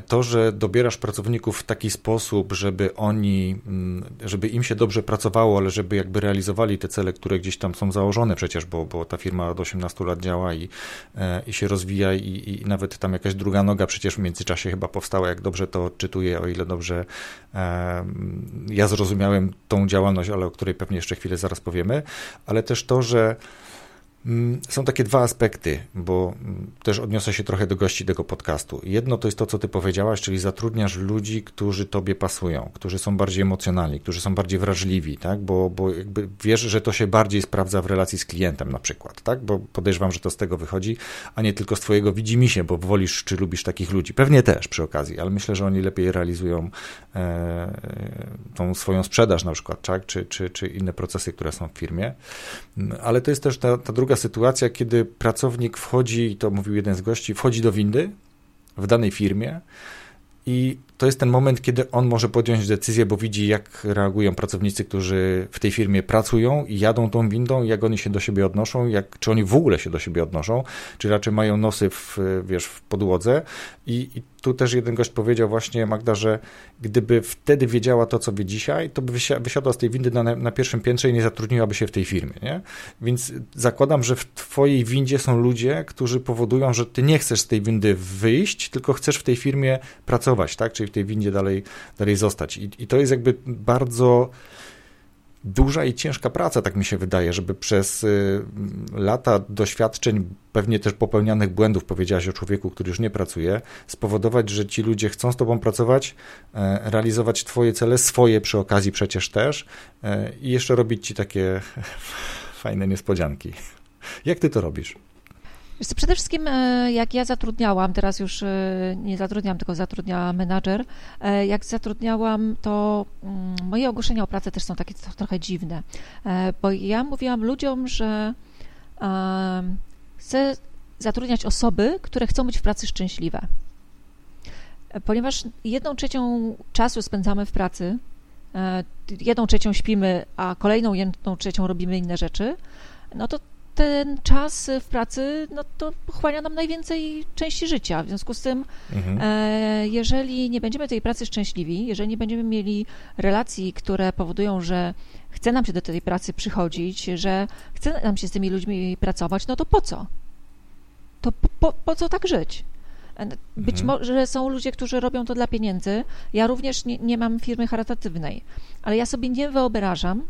Speaker 3: To, że dobierasz pracowników w taki sposób, żeby oni, mm, żeby im się dobrze pracowało, ale żeby jakby realizowali te cele, które gdzieś tam są założone przecież, bo, bo ta firma od 18 lat działa i, i się rozwija i, i nawet tam jakaś druga noga przecież w międzyczasie chyba powstała, jak dobrze to odczytuję, o ile dobrze e, ja zrozumiałem tą działalność, ale o której pewnie jeszcze chwilę zaraz powiemy, ale też to, że są takie dwa aspekty, bo mm, też odniosę się trochę do gości tego podcastu. Jedno to jest to, co ty powiedziałaś, czyli zatrudniasz ludzi, którzy tobie pasują, którzy są bardziej emocjonalni, którzy są bardziej wrażliwi, tak? bo, bo jakby wiesz, że to się bardziej sprawdza w relacji z klientem na przykład, tak? bo podejrzewam, że to z tego wychodzi, a nie tylko z twojego widzimisię, bo wolisz czy lubisz takich ludzi. Pewnie też przy okazji, ale myślę, że oni lepiej realizują e, tą swoją sprzedaż na przykład, tak? czy, czy, czy inne procesy, które są w firmie. Mm, ale to jest też ta, ta druga sytuacja, kiedy pracownik wchodzi, to mówił jeden z gości, wchodzi do windy w danej firmie i to jest ten moment, kiedy on może podjąć decyzję, bo widzi, jak reagują pracownicy, którzy w tej firmie pracują i jadą tą windą, jak oni się do siebie odnoszą, jak, czy oni w ogóle się do siebie odnoszą, czy raczej mają nosy w, wiesz, w podłodze. I, I tu też jeden gość powiedział właśnie, Magda, że gdyby wtedy wiedziała to, co wie dzisiaj, to by wysiadła z tej windy na, na pierwszym piętrze i nie zatrudniłaby się w tej firmie, nie? Więc zakładam, że w twojej windzie są ludzie, którzy powodują, że ty nie chcesz z tej windy wyjść, tylko chcesz w tej firmie pracować, tak? Czyli w tej windzie dalej, dalej zostać. I, I to jest jakby bardzo duża i ciężka praca, tak mi się wydaje, żeby przez y, lata doświadczeń, pewnie też popełnianych błędów, powiedziałaś o człowieku, który już nie pracuje, spowodować, że ci ludzie chcą z tobą pracować, e, realizować twoje cele, swoje przy okazji przecież też e, i jeszcze robić ci takie fajne niespodzianki. Jak ty to robisz?
Speaker 1: Wiesz przede wszystkim e, jak ja zatrudniałam, teraz już e, nie zatrudniam, tylko zatrudniała menadżer, e, jak zatrudniałam, to mm, moje ogłoszenia o pracę też są takie trochę dziwne, bo ja mówiłam ludziom, że chcę zatrudniać osoby, które chcą być w pracy szczęśliwe. Ponieważ jedną trzecią czasu spędzamy w pracy, jedną trzecią śpimy, a kolejną jedną trzecią robimy inne rzeczy, no to ten czas w pracy, no to pochłania nam najwięcej części życia. W związku z tym, mhm. e, jeżeli nie będziemy tej pracy szczęśliwi, jeżeli nie będziemy mieli relacji, które powodują, że chce nam się do tej pracy przychodzić, że chce nam się z tymi ludźmi pracować, no to po co? To po, po, po co tak żyć? E, być mhm. może są ludzie, którzy robią to dla pieniędzy. Ja również nie, nie mam firmy charytatywnej, ale ja sobie nie wyobrażam,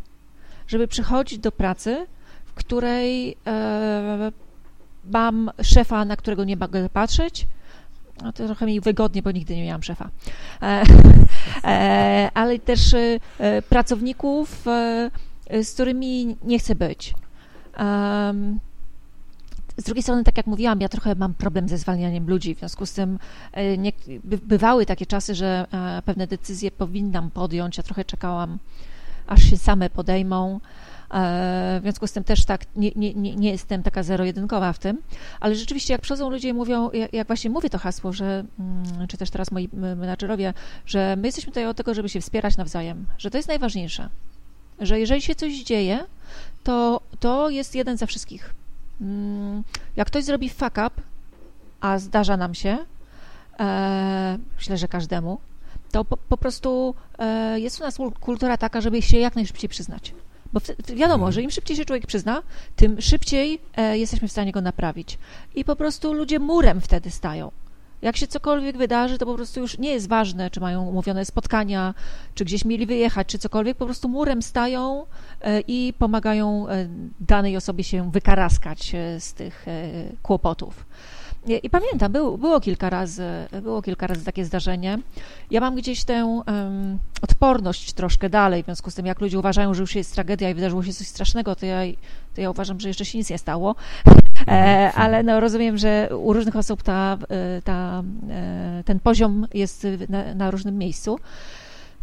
Speaker 1: żeby przychodzić do pracy której e, mam szefa, na którego nie mogę patrzeć. No to trochę mi wygodnie, bo nigdy nie miałam szefa. E, e, ale też pracowników, z którymi nie chcę być. Z drugiej strony, tak jak mówiłam, ja trochę mam problem ze zwalnianiem ludzi, w związku z tym nie, bywały takie czasy, że pewne decyzje powinnam podjąć. Ja trochę czekałam, aż się same podejmą. E, w związku z tym też tak nie, nie, nie jestem taka zero-jedynkowa w tym, ale rzeczywiście jak przychodzą ludzie i mówią, jak właśnie mówię to hasło, że, mm, czy też teraz moi menadżerowie, że my jesteśmy tutaj od tego, żeby się wspierać nawzajem, że to jest najważniejsze, że jeżeli się coś dzieje, to to jest jeden za wszystkich. Mm, jak ktoś zrobi fuck up, a zdarza nam się, e, myślę, że każdemu, to po, po prostu e, jest u nas kultura taka, żeby się jak najszybciej przyznać Bo wiadomo, że im szybciej się człowiek przyzna, tym szybciej e, jesteśmy w stanie go naprawić. I po prostu ludzie murem wtedy stają. Jak się cokolwiek wydarzy, to po prostu już nie jest ważne, czy mają umówione spotkania, czy gdzieś mieli wyjechać, czy cokolwiek, po prostu murem stają e, i pomagają e, danej osobie się wykaraskać z tych kłopotów. I pamiętam, było, było, kilka razy, było kilka razy takie zdarzenie. Ja mam gdzieś tę um, odporność troszkę dalej, w związku z tym, jak ludzie uważają, że już jest tragedia i wydarzyło się coś strasznego, to ja, to ja uważam, że jeszcze się nic nie stało. E, ale no, rozumiem, że u różnych osób ta, e, ta, e, ten poziom jest na, na różnym miejscu.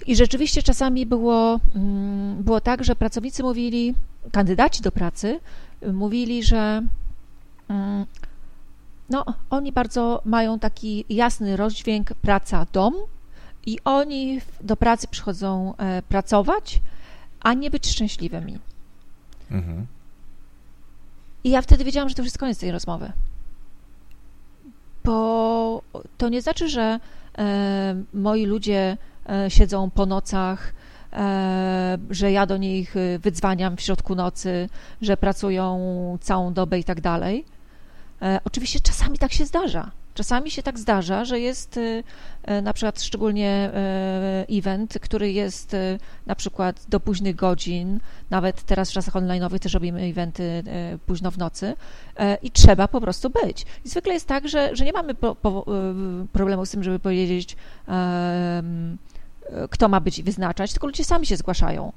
Speaker 1: I rzeczywiście czasami było, mm, było tak, że pracownicy mówili, kandydaci do pracy mówili, że mm, no, oni bardzo mają taki jasny rozdźwięk praca-dom i oni do pracy przychodzą e, pracować, a nie być szczęśliwymi. Mhm. I ja wtedy wiedziałam, że to już jest koniec tej rozmowy. Bo to nie znaczy, że e, moi ludzie e, siedzą po nocach, że ja do nich wydzwaniam w środku nocy, że pracują całą dobę i tak dalej. E, oczywiście czasami tak się zdarza. Czasami się tak zdarza, że jest e, e, na przykład szczególnie event, który jest na przykład do późnych godzin, nawet teraz w czasach online'owych też robimy eventy późno w nocy i trzeba po prostu być. I zwykle jest tak, że, że nie mamy po, po, problemu z tym, żeby powiedzieć, kto ma być i wyznaczać, tylko ludzie sami się zgłaszają.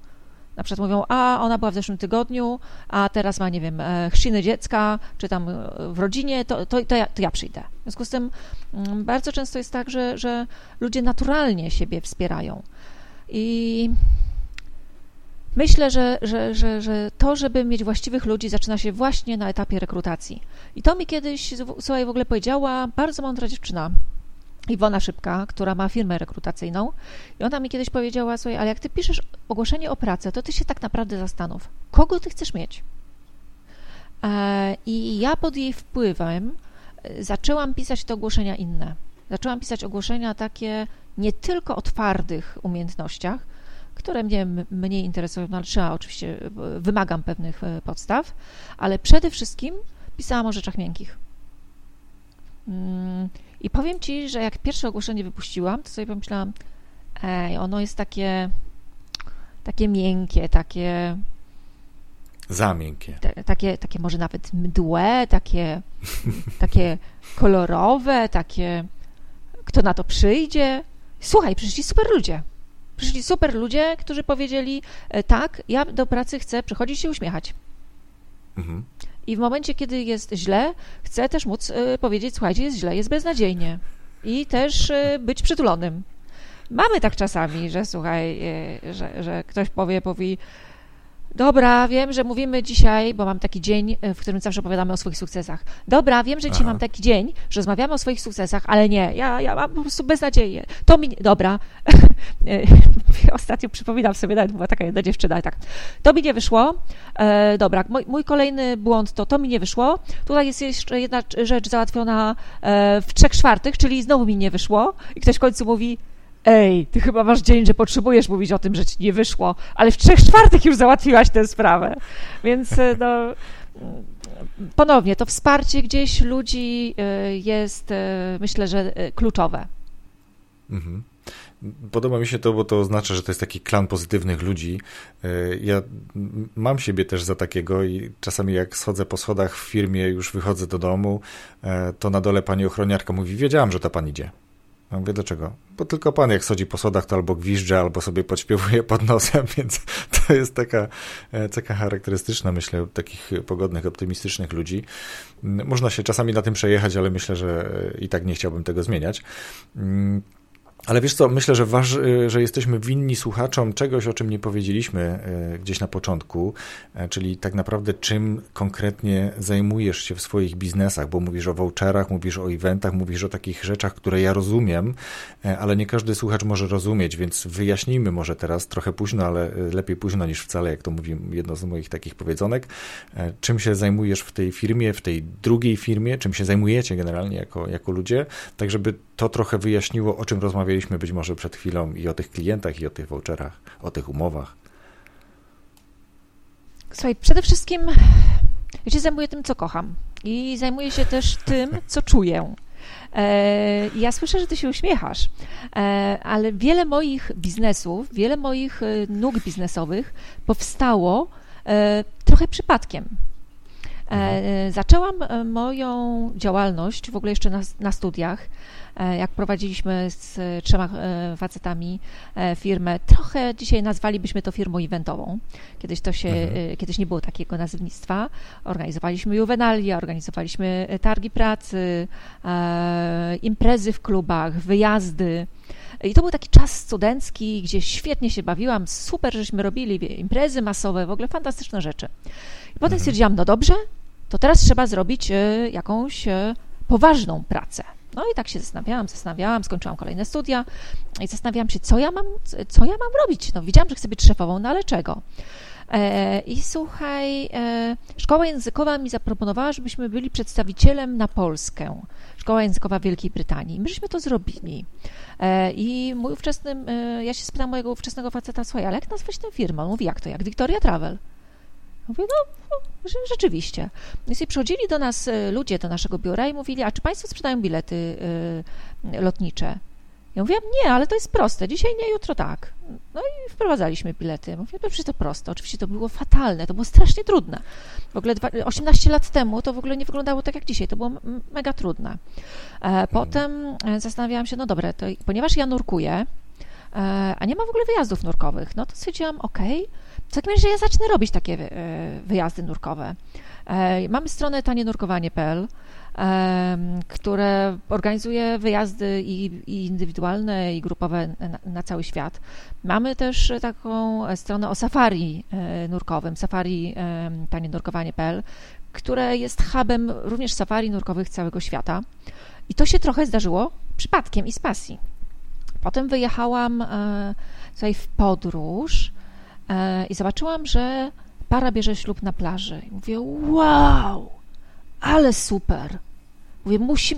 Speaker 1: Na przykład mówią, a ona była w zeszłym tygodniu, a teraz ma, nie wiem, e, chrzciny dziecka, czy tam e, w rodzinie, to, to, to, ja, to ja przyjdę. W związku z tym mm, bardzo często jest tak, że, że ludzie naturalnie siebie wspierają. I myślę, że, że, że, że to, żeby mieć właściwych ludzi, zaczyna się właśnie na etapie rekrutacji. I to mi kiedyś, słuchaj, w ogóle powiedziała bardzo mądra dziewczyna, Iwona Szybka, która ma firmę rekrutacyjną i ona mi kiedyś powiedziała, słuchaj, ale jak ty piszesz ogłoszenie o pracę, to ty się tak naprawdę zastanów, kogo ty chcesz mieć? E, I ja pod jej wpływem e, zaczęłam pisać te ogłoszenia inne. Zaczęłam pisać ogłoszenia takie nie tylko o twardych umiejętnościach, które mnie mniej interesują, no trzeba oczywiście, e, wymagam pewnych podstaw, ale przede wszystkim pisałam o rzeczach miękkich. I powiem Ci, że jak pierwsze ogłoszenie wypuściłam, to sobie pomyślałam, ej, ono jest takie, takie miękkie, takie...
Speaker 3: Za miękkie.
Speaker 1: Takie, takie może nawet mdłe, takie, takie kolorowe, takie... Kto na to przyjdzie? Słuchaj, przyszli super ludzie. Przyszli super ludzie, którzy powiedzieli, e, tak, ja do pracy chcę przychodzić się uśmiechać. Mhm. I w momencie, kiedy jest źle, chcę też móc y, powiedzieć, słuchajcie, jest źle, jest beznadziejnie. I też y, być przytulonym. Mamy tak czasami, że słuchaj, y, że, że ktoś powie, powie, Dobra, wiem, że mówimy dzisiaj, bo mam taki dzień, w którym zawsze opowiadamy o swoich sukcesach. Dobra, wiem, że dzisiaj Aha. mam taki dzień, że rozmawiamy o swoich sukcesach, ale nie, ja, ja mam po prostu beznadzieję. To mi. Dobra. Ostatnio przypominam sobie, nawet była taka jedna dziewczyna, tak. To mi nie wyszło. E, dobra, mój, mój, kolejny błąd to to mi nie wyszło. Tutaj jest jeszcze jedna rzecz załatwiona e, w trzech czwartych, czyli znowu mi nie wyszło. I ktoś w końcu mówi, ej, ty chyba masz dzień, że potrzebujesz mówić o tym, że ci nie wyszło, ale w trzech czwartych już załatwiłaś tę sprawę. Więc e, no, ponownie, to wsparcie gdzieś ludzi e, jest, e, myślę, że kluczowe. Mhm.
Speaker 3: Podoba mi się to, bo to oznacza, że to jest taki klan pozytywnych ludzi. Ja mam siebie też za takiego i czasami jak schodzę po schodach w firmie, już wychodzę do domu, to na dole pani ochroniarka mówi, wiedziałam, że ta pan idzie. Ja mówię, dlaczego? Bo tylko pan jak schodzi po sodach, to albo gwizdże, albo sobie podśpiewuje pod nosem, więc to jest taka cecha charakterystyczna, myślę, takich pogodnych, optymistycznych ludzi. Mm, można się czasami na tym przejechać, ale myślę, że e, i tak nie chciałbym tego zmieniać. Ale wiesz co, myślę, że, waż, y, że jesteśmy winni słuchaczom czegoś, o czym nie powiedzieliśmy y, gdzieś na początku, e, czyli tak naprawdę czym konkretnie zajmujesz się w swoich biznesach, bo mówisz o voucherach, mówisz o eventach, mówisz o takich rzeczach, które ja rozumiem, ale nie każdy słuchacz może rozumieć, więc wyjaśnijmy może teraz, trochę późno, ale y, lepiej późno niż wcale, jak to mówi jedno z moich takich powiedzonek, czym się zajmujesz w tej firmie, w tej drugiej firmie, czym się zajmujecie generalnie jako, jako ludzie, tak żeby to trochę wyjaśniło, o czym rozmawialiśmy być może przed chwilą i o tych klientach, i o tych voucherach, o tych umowach.
Speaker 1: słuchaj, przede wszystkim ja się zajmuję tym, co kocham i zajmuję się też tym, co czuję. E, ja słyszę, że ty się uśmiechasz, e, ale wiele moich biznesów, wiele moich e, nóg biznesowych powstało trochę przypadkiem. Mhm. Zaczęłam moją działalność w ogóle jeszcze na, na studiach E, jak prowadziliśmy z trzema e, facetami e, firmę, trochę dzisiaj nazwalibyśmy to firmą eventową. Kiedyś to się, mhm. kiedyś nie było takiego nazewnictwa. Organizowaliśmy juwenalia, organizowaliśmy targi pracy, imprezy w klubach, wyjazdy. I to był taki czas studencki, gdzie świetnie się bawiłam, super żeśmy robili imprezy masowe, w ogóle fantastyczne rzeczy. I potem stwierdziłam, no dobrze, to teraz trzeba zrobić jakąś poważną pracę. No i tak się zastanawiałam, zastanawiałam, skończyłam kolejne studia i zastanawiałam się, co ja mam, co ja mam robić. No widziałam, że chcę być szefową, no ale czego? E, I słuchaj, e, szkoła językowa mi zaproponowała, żebyśmy byli przedstawicielem na Polskę. Szkoła językowa Wielkiej Brytanii. My żeśmy to zrobili. E, I mój ówczesny, ja się spytałam mojego ówczesnego faceta, słuchaj, ale jak nazwać tę firmę? On mówi, jak to, jak Victoria Travel. Mówię, no, no rzeczywiście. Więc i przychodzili do nas e, ludzie do naszego biura i mówili, a czy Państwo sprzedają bilety e, lotnicze? Ja mówię, nie, ale to jest proste, dzisiaj nie, jutro tak. No i wprowadzaliśmy bilety. Mówię, no przecież to proste. Oczywiście to było fatalne, to było strasznie trudne. W ogóle 18 lat temu to w ogóle nie wyglądało tak jak dzisiaj, to było mega trudne. E, potem zastanawiałam się, no dobra, to ponieważ ja nurkuję, a nie ma w ogóle wyjazdów nurkowych, no to stwierdziłam, okej, okay, w takim razie ja zacznę robić takie e, wyjazdy nurkowe. E, mamy stronę tanienurkowanie.pl, które organizuje wyjazdy i, i indywidualne, i grupowe na, na, cały świat. Mamy też taką stronę o safari e, nurkowym, safari tanienurkowanie.pl, które jest hubem również safari nurkowych całego świata. I to się trochę zdarzyło przypadkiem i z pasji. Potem wyjechałam tutaj w podróż E, i zobaczyłam, że para bierze ślub na plaży. I mówię, wow, ale super. Mówię, musi,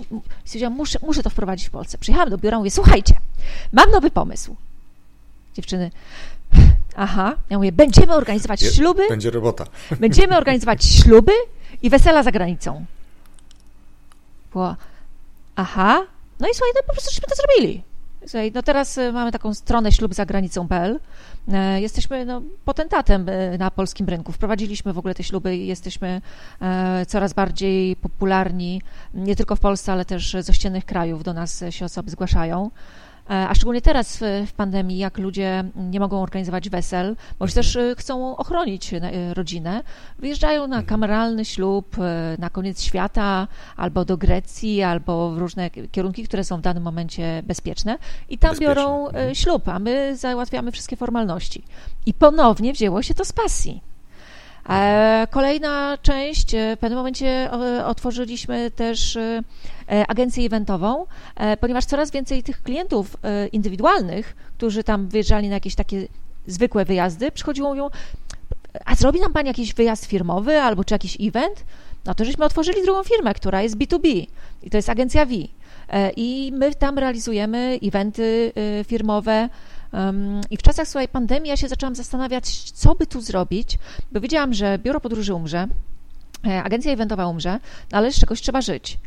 Speaker 1: muszę, muszę to wprowadzić w Polsce. Przyjechałam do biura, mówię, słuchajcie, mam nowy pomysł. Dziewczyny, aha, ja mówię, będziemy organizować śluby.
Speaker 3: Będzie robota.
Speaker 1: Będziemy organizować śluby i wesela za granicą. Było, aha, no i słuchaj, no po prostu żeśmy to zrobili. Słuchaj, no teraz y, mamy taką stronę ślubzagranicą.pl. E, jesteśmy no, potentatem y, na polskim rynku. Wprowadziliśmy w ogóle te śluby i jesteśmy e, coraz bardziej popularni, nie tylko w Polsce, ale też z ościennych krajów do nas się osoby zgłaszają. E, a szczególnie teraz w, pandemii, jak ludzie nie mogą organizować wesel, bądź też e, chcą ochronić e, rodzinę, wyjeżdżają na mhm. kameralny ślub na koniec świata, albo do Grecji, albo w różne kierunki, które są w danym momencie bezpieczne i tam Bezpieczne. biorą mhm. ślub, a my załatwiamy wszystkie formalności. I ponownie wzięło się to z pasji. E, kolejna część, e, w pewnym momencie e, otworzyliśmy też agencję eventową, ponieważ coraz więcej tych klientów indywidualnych, którzy tam wyjeżdżali na jakieś takie zwykłe wyjazdy, przychodziło mówią, a zrobi nam Pani jakiś wyjazd firmowy albo czy jakiś event? No to żeśmy otworzyli drugą firmę, która jest B2B i to jest agencja V. I my tam realizujemy eventy firmowe, i w czasach swojej pandemii ja się zaczęłam zastanawiać, co by tu zrobić, bo wiedziałam, że biuro podróży umrze, e, agencja eventowa umrze, no ale z czegoś trzeba żyć.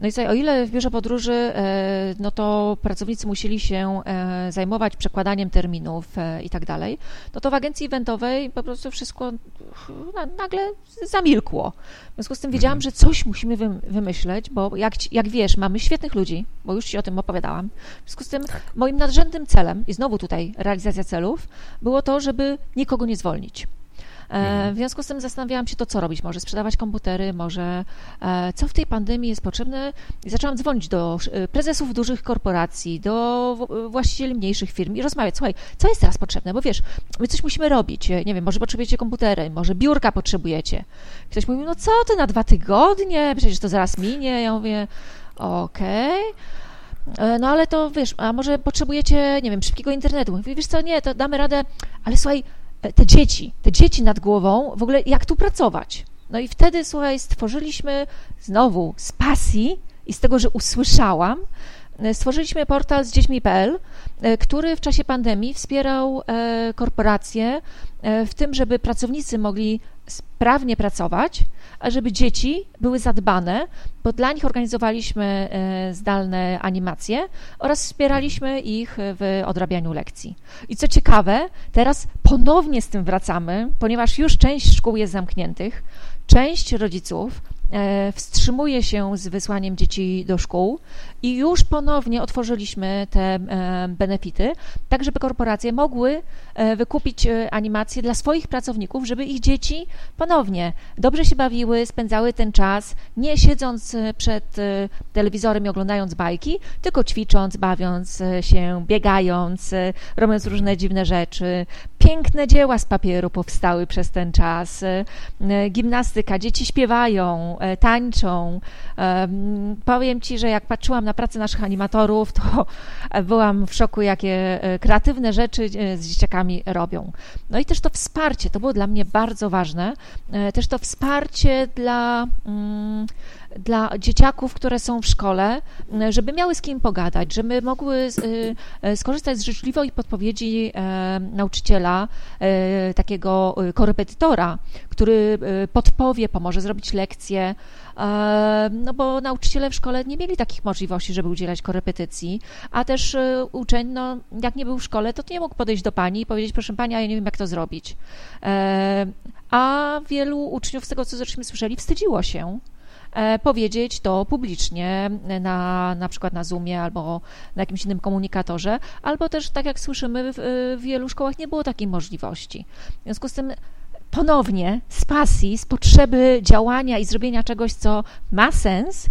Speaker 1: No i co, o ile w biurze podróży, e, no to pracownicy musieli się e, zajmować przekładaniem terminów e, i tak dalej, no to w agencji eventowej po prostu wszystko nagle zamilkło. W związku z tym wiedziałam, mhm. że coś musimy wymyśleć, bo jak, jak wiesz, mamy świetnych ludzi, bo już Ci o tym opowiadałam. W związku z tym tak. moim nadrzędnym celem, i znowu tutaj realizacja celów, było to, żeby nikogo nie zwolnić. E. W związku z tym zastanawiałam się to, co robić. Może sprzedawać komputery, może e, co w tej pandemii jest potrzebne. I zaczęłam dzwonić do e, prezesów dużych korporacji, do właścicieli mniejszych firm i rozmawiać. Słuchaj, co jest teraz potrzebne? Bo wiesz, my coś musimy robić. Nie wiem, może potrzebujecie komputery, może biurka potrzebujecie. Ktoś mówi, no co ty na dwa tygodnie? Przecież to zaraz minie. Ja mówię, okej. Okay. No ale to wiesz, a może potrzebujecie, nie wiem, szybkiego internetu. Mówię, wiesz co, nie, to damy radę, ale słuchaj, te dzieci, te dzieci nad głową, w ogóle jak tu pracować. No i wtedy, słuchaj, stworzyliśmy znowu z pasji i z tego, że usłyszałam, stworzyliśmy portal z dziećmi.pl, który w czasie pandemii wspierał korporacje w tym, żeby pracownicy mogli sprawnie pracować, żeby dzieci były zadbane, bo dla nich organizowaliśmy zdalne animacje oraz wspieraliśmy ich w odrabianiu lekcji. I co ciekawe, teraz ponownie z tym wracamy, ponieważ już część szkół jest zamkniętych, część rodziców E, wstrzymuje się z wysłaniem dzieci do szkół i już ponownie otworzyliśmy te e, benefity, tak żeby korporacje mogły e, wykupić animacje dla swoich pracowników, żeby ich dzieci ponownie dobrze się bawiły, spędzały ten czas, nie siedząc przed telewizorem i oglądając bajki, tylko ćwicząc, bawiąc się, biegając, robiąc różne dziwne rzeczy. Piękne dzieła z papieru powstały przez ten czas. Gimnastyka, dzieci śpiewają, E, tańczą. Powiem Ci, że jak patrzyłam na pracę naszych animatorów, to byłam w szoku, jakie e, kreatywne rzeczy e, z dzieciakami robią. No i też to wsparcie, to było dla mnie bardzo ważne. Też to wsparcie dla mm, dla dzieciaków, które są w szkole, żeby miały z kim pogadać, żeby mogły skorzystać z życzliwej podpowiedzi nauczyciela, takiego korepetytora, który podpowie, pomoże zrobić lekcję, no bo nauczyciele w szkole nie mieli takich możliwości, żeby udzielać korepetycji, a też e, uczeń, no, jak nie był w szkole, to nie mógł podejść do pani i powiedzieć, proszę pani, ja nie wiem, jak to zrobić. E, a wielu uczniów, z tego co żeśmy słyszeli, wstydziło się e, powiedzieć to publicznie, na, na przykład na Zoomie albo na jakimś innym komunikatorze, albo też, tak jak słyszymy, w, w wielu szkołach nie było takiej możliwości. W związku z tym ponownie z pasji, z potrzeby działania i zrobienia czegoś, co ma sens, e,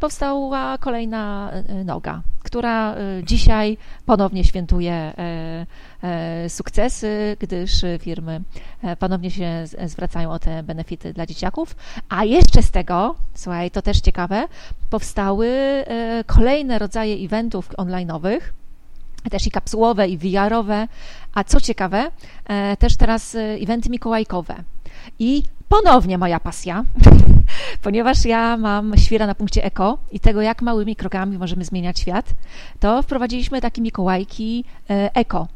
Speaker 1: powstała kolejna e, noga, która e, dzisiaj ponownie świętuje sukcesy, gdyż firmy ponownie się zwracają o te benefity dla dzieciaków. A jeszcze z tego, słuchaj, to też ciekawe, powstały kolejne rodzaje eventów online'owych, też i kapsułowe, i VR-owe, a co ciekawe, e, też teraz e, eventy mikołajkowe. I ponownie moja pasja, ponieważ ja mam świra na punkcie eko i tego, jak małymi krokami możemy zmieniać świat, to wprowadziliśmy takie mikołajki e, eko,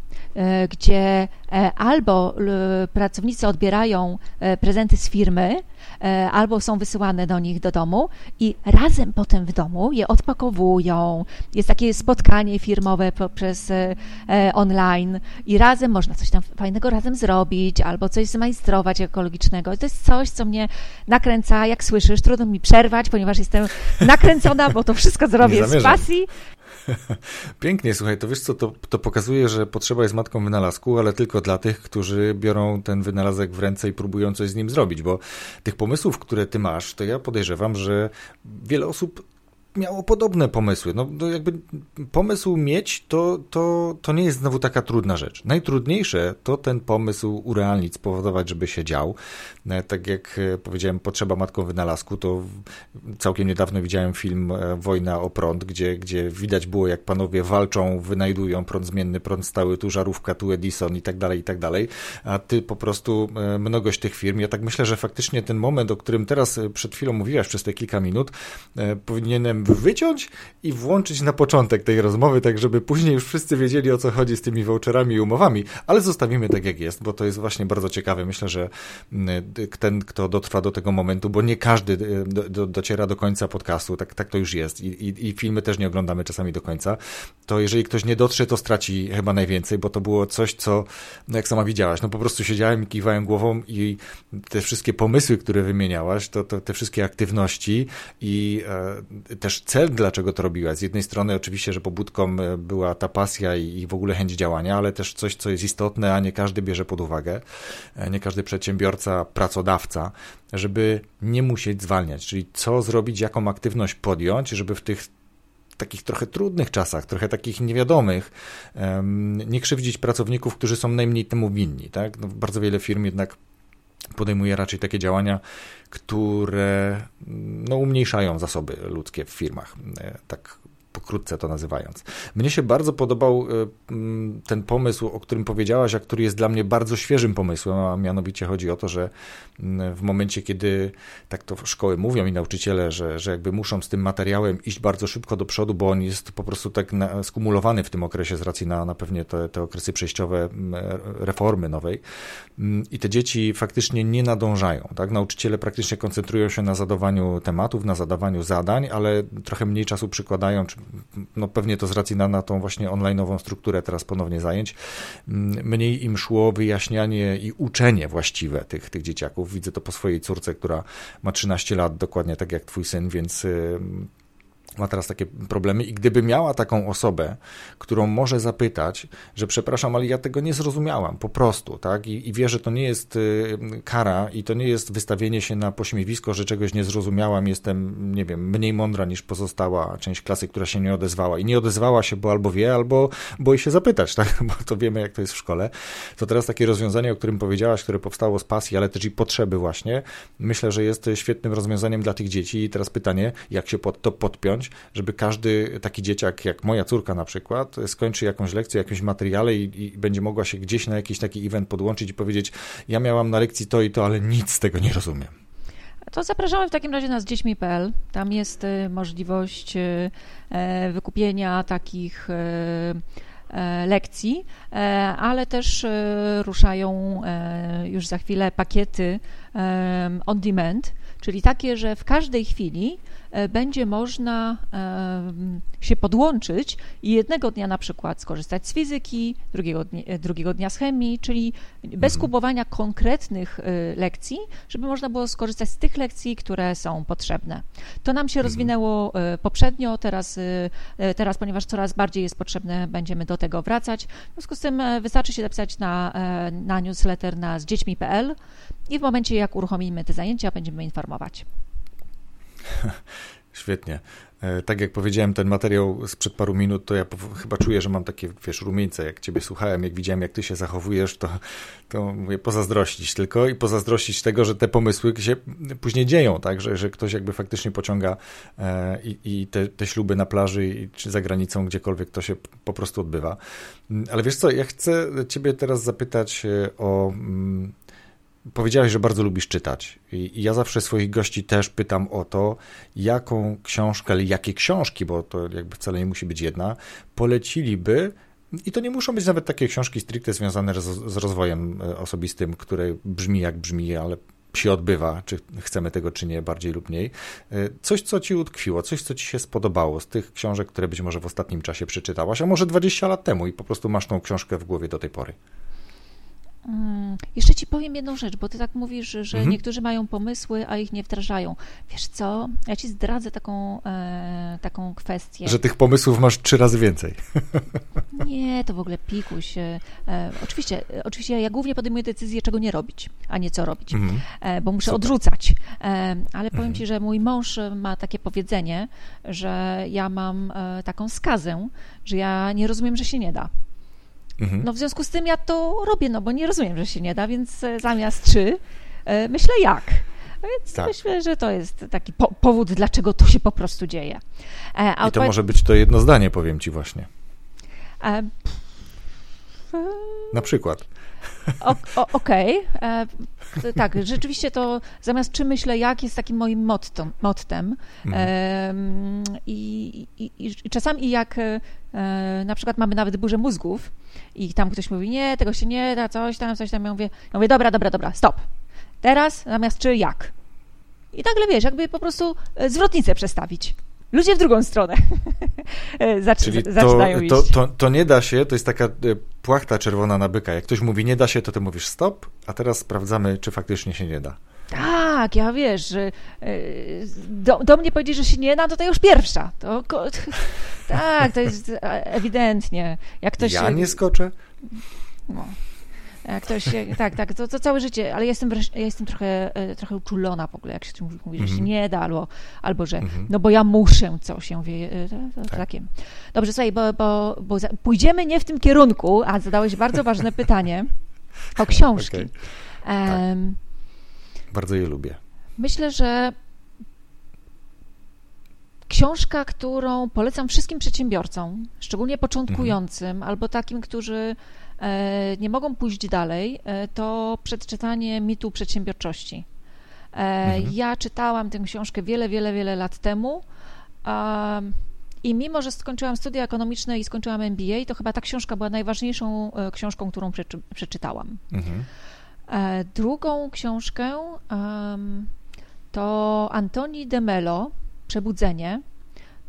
Speaker 1: gdzie albo pracownicy odbierają prezenty z firmy, E, albo są wysyłane do nich do domu i razem potem w domu je odpakowują. Jest takie spotkanie firmowe poprzez e, e, online i razem można coś tam fajnego razem zrobić albo coś zmajstrować ekologicznego. To jest coś, co mnie nakręca, jak słyszysz, trudno mi przerwać, ponieważ jestem nakręcona, bo to wszystko zrobię z pasji
Speaker 3: Pięknie, słuchaj, to wiesz co, to, to pokazuje, że potrzeba jest matką wynalazku, ale tylko dla tych, którzy biorą ten wynalazek w ręce i próbują coś z nim zrobić, bo tych pomysłów, które ty masz, to ja podejrzewam, że wiele osób miało podobne pomysły. No, no jakby pomysł mieć to, to, to nie jest znowu taka trudna rzecz. Najtrudniejsze to ten pomysł urealnić, spowodować, żeby się dział. E, tak jak e, powiedziałem, potrzeba matką wynalazku, to całkiem niedawno widziałem film e, Wojna o prąd, gdzie, gdzie widać było, jak panowie walczą, wynajdują prąd zmienny, prąd stały, tu żarówka, tu Edison i tak dalej, i tak dalej. A ty po prostu mnogość tych firm, ja tak myślę, że faktycznie ten moment, o którym teraz przed chwilą mówiłaś przez te kilka minut, powinienem wyciąć i włączyć na początek tej rozmowy, tak żeby później już wszyscy wiedzieli o co chodzi z tymi voucherami i umowami, ale zostawimy tak jak jest, bo to jest właśnie bardzo ciekawe. Myślę, że mm, ten, kto dotrwa do tego momentu, bo nie każdy y, do, do, dociera do końca podcastu, tak, tak to już jest. I, i, i filmy też nie oglądamy czasami do końca, to jeżeli ktoś nie dotrze, to straci chyba najwięcej, bo to było coś, co, no jak sama widziałaś, no po prostu siedziałem i kiwałem głową i te wszystkie pomysły, które wymieniałaś, to, to te wszystkie aktywności i e, też cel, dlaczego to robiłaś. Z jednej strony oczywiście, że pobudką e, była ta pasja i w ogóle chęć działania, ale też coś, co jest istotne, a nie każdy bierze pod uwagę, e, nie każdy przedsiębiorca, pracodawca, żeby nie musieć zwalniać, czyli co zrobić, jaką aktywność podjąć, żeby w tych takich trochę trudnych czasach, trochę takich niewiadomych, nie krzywdzić pracowników, którzy są najmniej temu winni. Tak? No, bardzo wiele firm jednak podejmuje raczej takie działania, które no, umniejszają zasoby ludzkie w firmach. E, tak pokrótce to nazywając. Mnie się bardzo podobał ten pomysł, o którym powiedziałaś, a który jest dla mnie bardzo świeżym pomysłem, a mianowicie chodzi o to, że w momencie, kiedy tak to szkoły mówią i nauczyciele, że, że jakby muszą z tym materiałem iść bardzo szybko do przodu, bo on jest po prostu tak skumulowany w tym okresie z racji na, na pewnie te, te okresy przejściowe reformy nowej i te dzieci faktycznie nie nadążają. Tak? Nauczyciele praktycznie koncentrują się na zadawaniu tematów, na zadawaniu zadań, ale trochę mniej czasu przykładają, czy, no pewnie to z racji na, na tą właśnie online'ową strukturę teraz ponownie zajęć, mniej im szło wyjaśnianie i uczenie właściwe tych, tych dzieciaków. Widzę to po swojej córce, która ma 13 lat, dokładnie tak jak twój syn, więc ma teraz takie problemy i gdyby miała taką osobę, którą może zapytać, że przepraszam, ale ja tego nie zrozumiałam, po prostu, tak, i, i wie, że to nie jest y, kara i to nie jest wystawienie się na pośmiewisko, że czegoś nie zrozumiałam, jestem, nie wiem, mniej mądra niż pozostała część klasy, która się nie odezwała. I nie odezwała się, bo albo wie, albo boi się zapytać, tak, bo to wiemy, jak to jest w szkole, to teraz takie rozwiązanie, o którym powiedziałaś, które powstało z pasji, ale też i potrzeby właśnie, myślę, że jest świetnym rozwiązaniem dla tych dzieci. I teraz pytanie, jak się pod to podpiąć, żeby każdy taki dzieciak, jak moja córka na przykład, skończy jakąś lekcję, jakimś materiale i, i będzie mogła się gdzieś na jakiś taki event podłączyć i powiedzieć, ja miałam na lekcji to i to, ale nic z tego nie rozumiem.
Speaker 1: To zapraszamy w takim razie na zdziećmi.pl. Tam jest y, możliwość y, e, wykupienia takich y, lekcji, e, ale też ruszają e, już za chwilę pakiety on demand, czyli takie, że w każdej chwili E, będzie można e, się podłączyć i jednego dnia na przykład skorzystać z fizyki, drugiego dnia, e, drugiego dnia z chemii, czyli bez mhm. kupowania konkretnych lekcji, żeby można było skorzystać z tych lekcji, które są potrzebne. To nam się mhm. rozwinęło poprzednio, teraz, teraz, ponieważ coraz bardziej jest potrzebne, będziemy do tego wracać. W związku z tym wystarczy się zapisać na, na newsletter na zdziećmi.pl i w momencie, jak uruchomimy te zajęcia, będziemy informować.
Speaker 3: Świetnie. E, tak jak powiedziałem, ten materiał sprzed paru minut, to ja chyba czuję, że mam takie, wiesz, rumieńce, jak ciebie słuchałem, jak widziałem, jak ty się zachowujesz, to, to mówię pozazdrościć tylko i pozazdrościć tego, że te pomysły się później dzieją, tak, że, że ktoś jakby faktycznie pociąga e, i, i te, te śluby na plaży czy za granicą, gdziekolwiek to się po prostu odbywa. Mm, ale wiesz co, ja chcę ciebie teraz zapytać e, o mm, Powiedziałeś, że bardzo lubisz czytać. I ja zawsze swoich gości też pytam o to, jaką książkę, jakie książki, bo to jakby wcale nie musi być jedna, poleciliby. I to nie muszą być nawet takie książki stricte związane z rozwojem e, osobistym, które brzmi jak brzmi, ale się odbywa, czy chcemy tego, czy nie, bardziej lub mniej. E, coś, co ci utkwiło, coś, co ci się spodobało z tych książek, które być może w ostatnim czasie przeczytałaś, a może 20 lat temu i po prostu masz tą książkę w głowie do tej pory.
Speaker 1: Mm, jeszcze ci powiem jedną rzecz, bo ty tak mówisz, że mhm. niektórzy mają pomysły, a ich nie wdrażają. Wiesz co, ja ci zdradzę taką, e, taką kwestię.
Speaker 3: Że tych pomysłów masz trzy razy więcej.
Speaker 1: Nie, to w ogóle pikuś. E, oczywiście, oczywiście ja głównie podejmuję decyzję, czego nie robić, a nie co robić, mhm. e, bo muszę Super. odrzucać. E, ale powiem mhm. ci, że mój mąż ma takie powiedzenie, że ja mam e, taką skazę, że ja nie rozumiem, że się nie da. Mhm. No w związku z tym ja to robię, no bo nie rozumiem, że się nie da, więc e, zamiast trzy e, myślę jak. Więc tak. myślę, że to jest taki po powód, dlaczego to się po prostu dzieje.
Speaker 3: E, I to może być to jedno zdanie, powiem ci właśnie. E, Na przykład.
Speaker 1: Okej. Okay. tak, rzeczywiście to zamiast czy myślę jak jest takim moim mottem. mottem. Mhm. I, i, I, czasami jak na przykład mamy nawet burzę mózgów, i tam ktoś mówi, nie, tego się nie da, coś tam, coś tam. Ja mówię, ja mówię dobra, dobra, dobra, stop. Teraz zamiast czy jak. I nagle wiesz, jakby po prostu e, zwrotnicę przestawić. Ludzie w drugą stronę Zac Czyli to, zaczynają
Speaker 3: iść. To, to, to, nie da się, to jest taka e, płachta czerwona na byka. Jak ktoś mówi nie da się, to ty mówisz stop, a teraz sprawdzamy, czy faktycznie się nie da.
Speaker 1: Tak, ja wiesz, e, do, do mnie powiedzieć, że się nie da, to to już pierwsza. To, tak, to jest ewidentnie. Jak ktoś,
Speaker 3: ja nie skoczę?
Speaker 1: No. Jak ktoś, tak, tak, to, to całe życie, ale jestem, ja jestem trochę, e, trochę uczulona w ogóle, jak się mówi, że się mhm. nie da, albo, albo że, -hmm. no bo ja muszę coś, ja mówię, e, tak. takie. Dobrze, słuchaj, bo, bo, bo pójdziemy nie w tym kierunku, a zadałeś bardzo ważne pytanie o książki. Okay. Um,
Speaker 3: bardzo je lubię.
Speaker 1: Myślę, że książka, którą polecam wszystkim przedsiębiorcom, szczególnie początkującym mhm. albo takim, którzy e, nie mogą pójść dalej, e, to przeczytanie mitu przedsiębiorczości. E, mhm. Ja czytałam tę książkę wiele, wiele, wiele lat temu. I mimo, że skończyłam studia ekonomiczne i skończyłam MBA, to chyba ta książka była najważniejszą książką, którą przeczy, przeczytałam. Mhm. Drugą książkę to Antoni de Mello, Przebudzenie.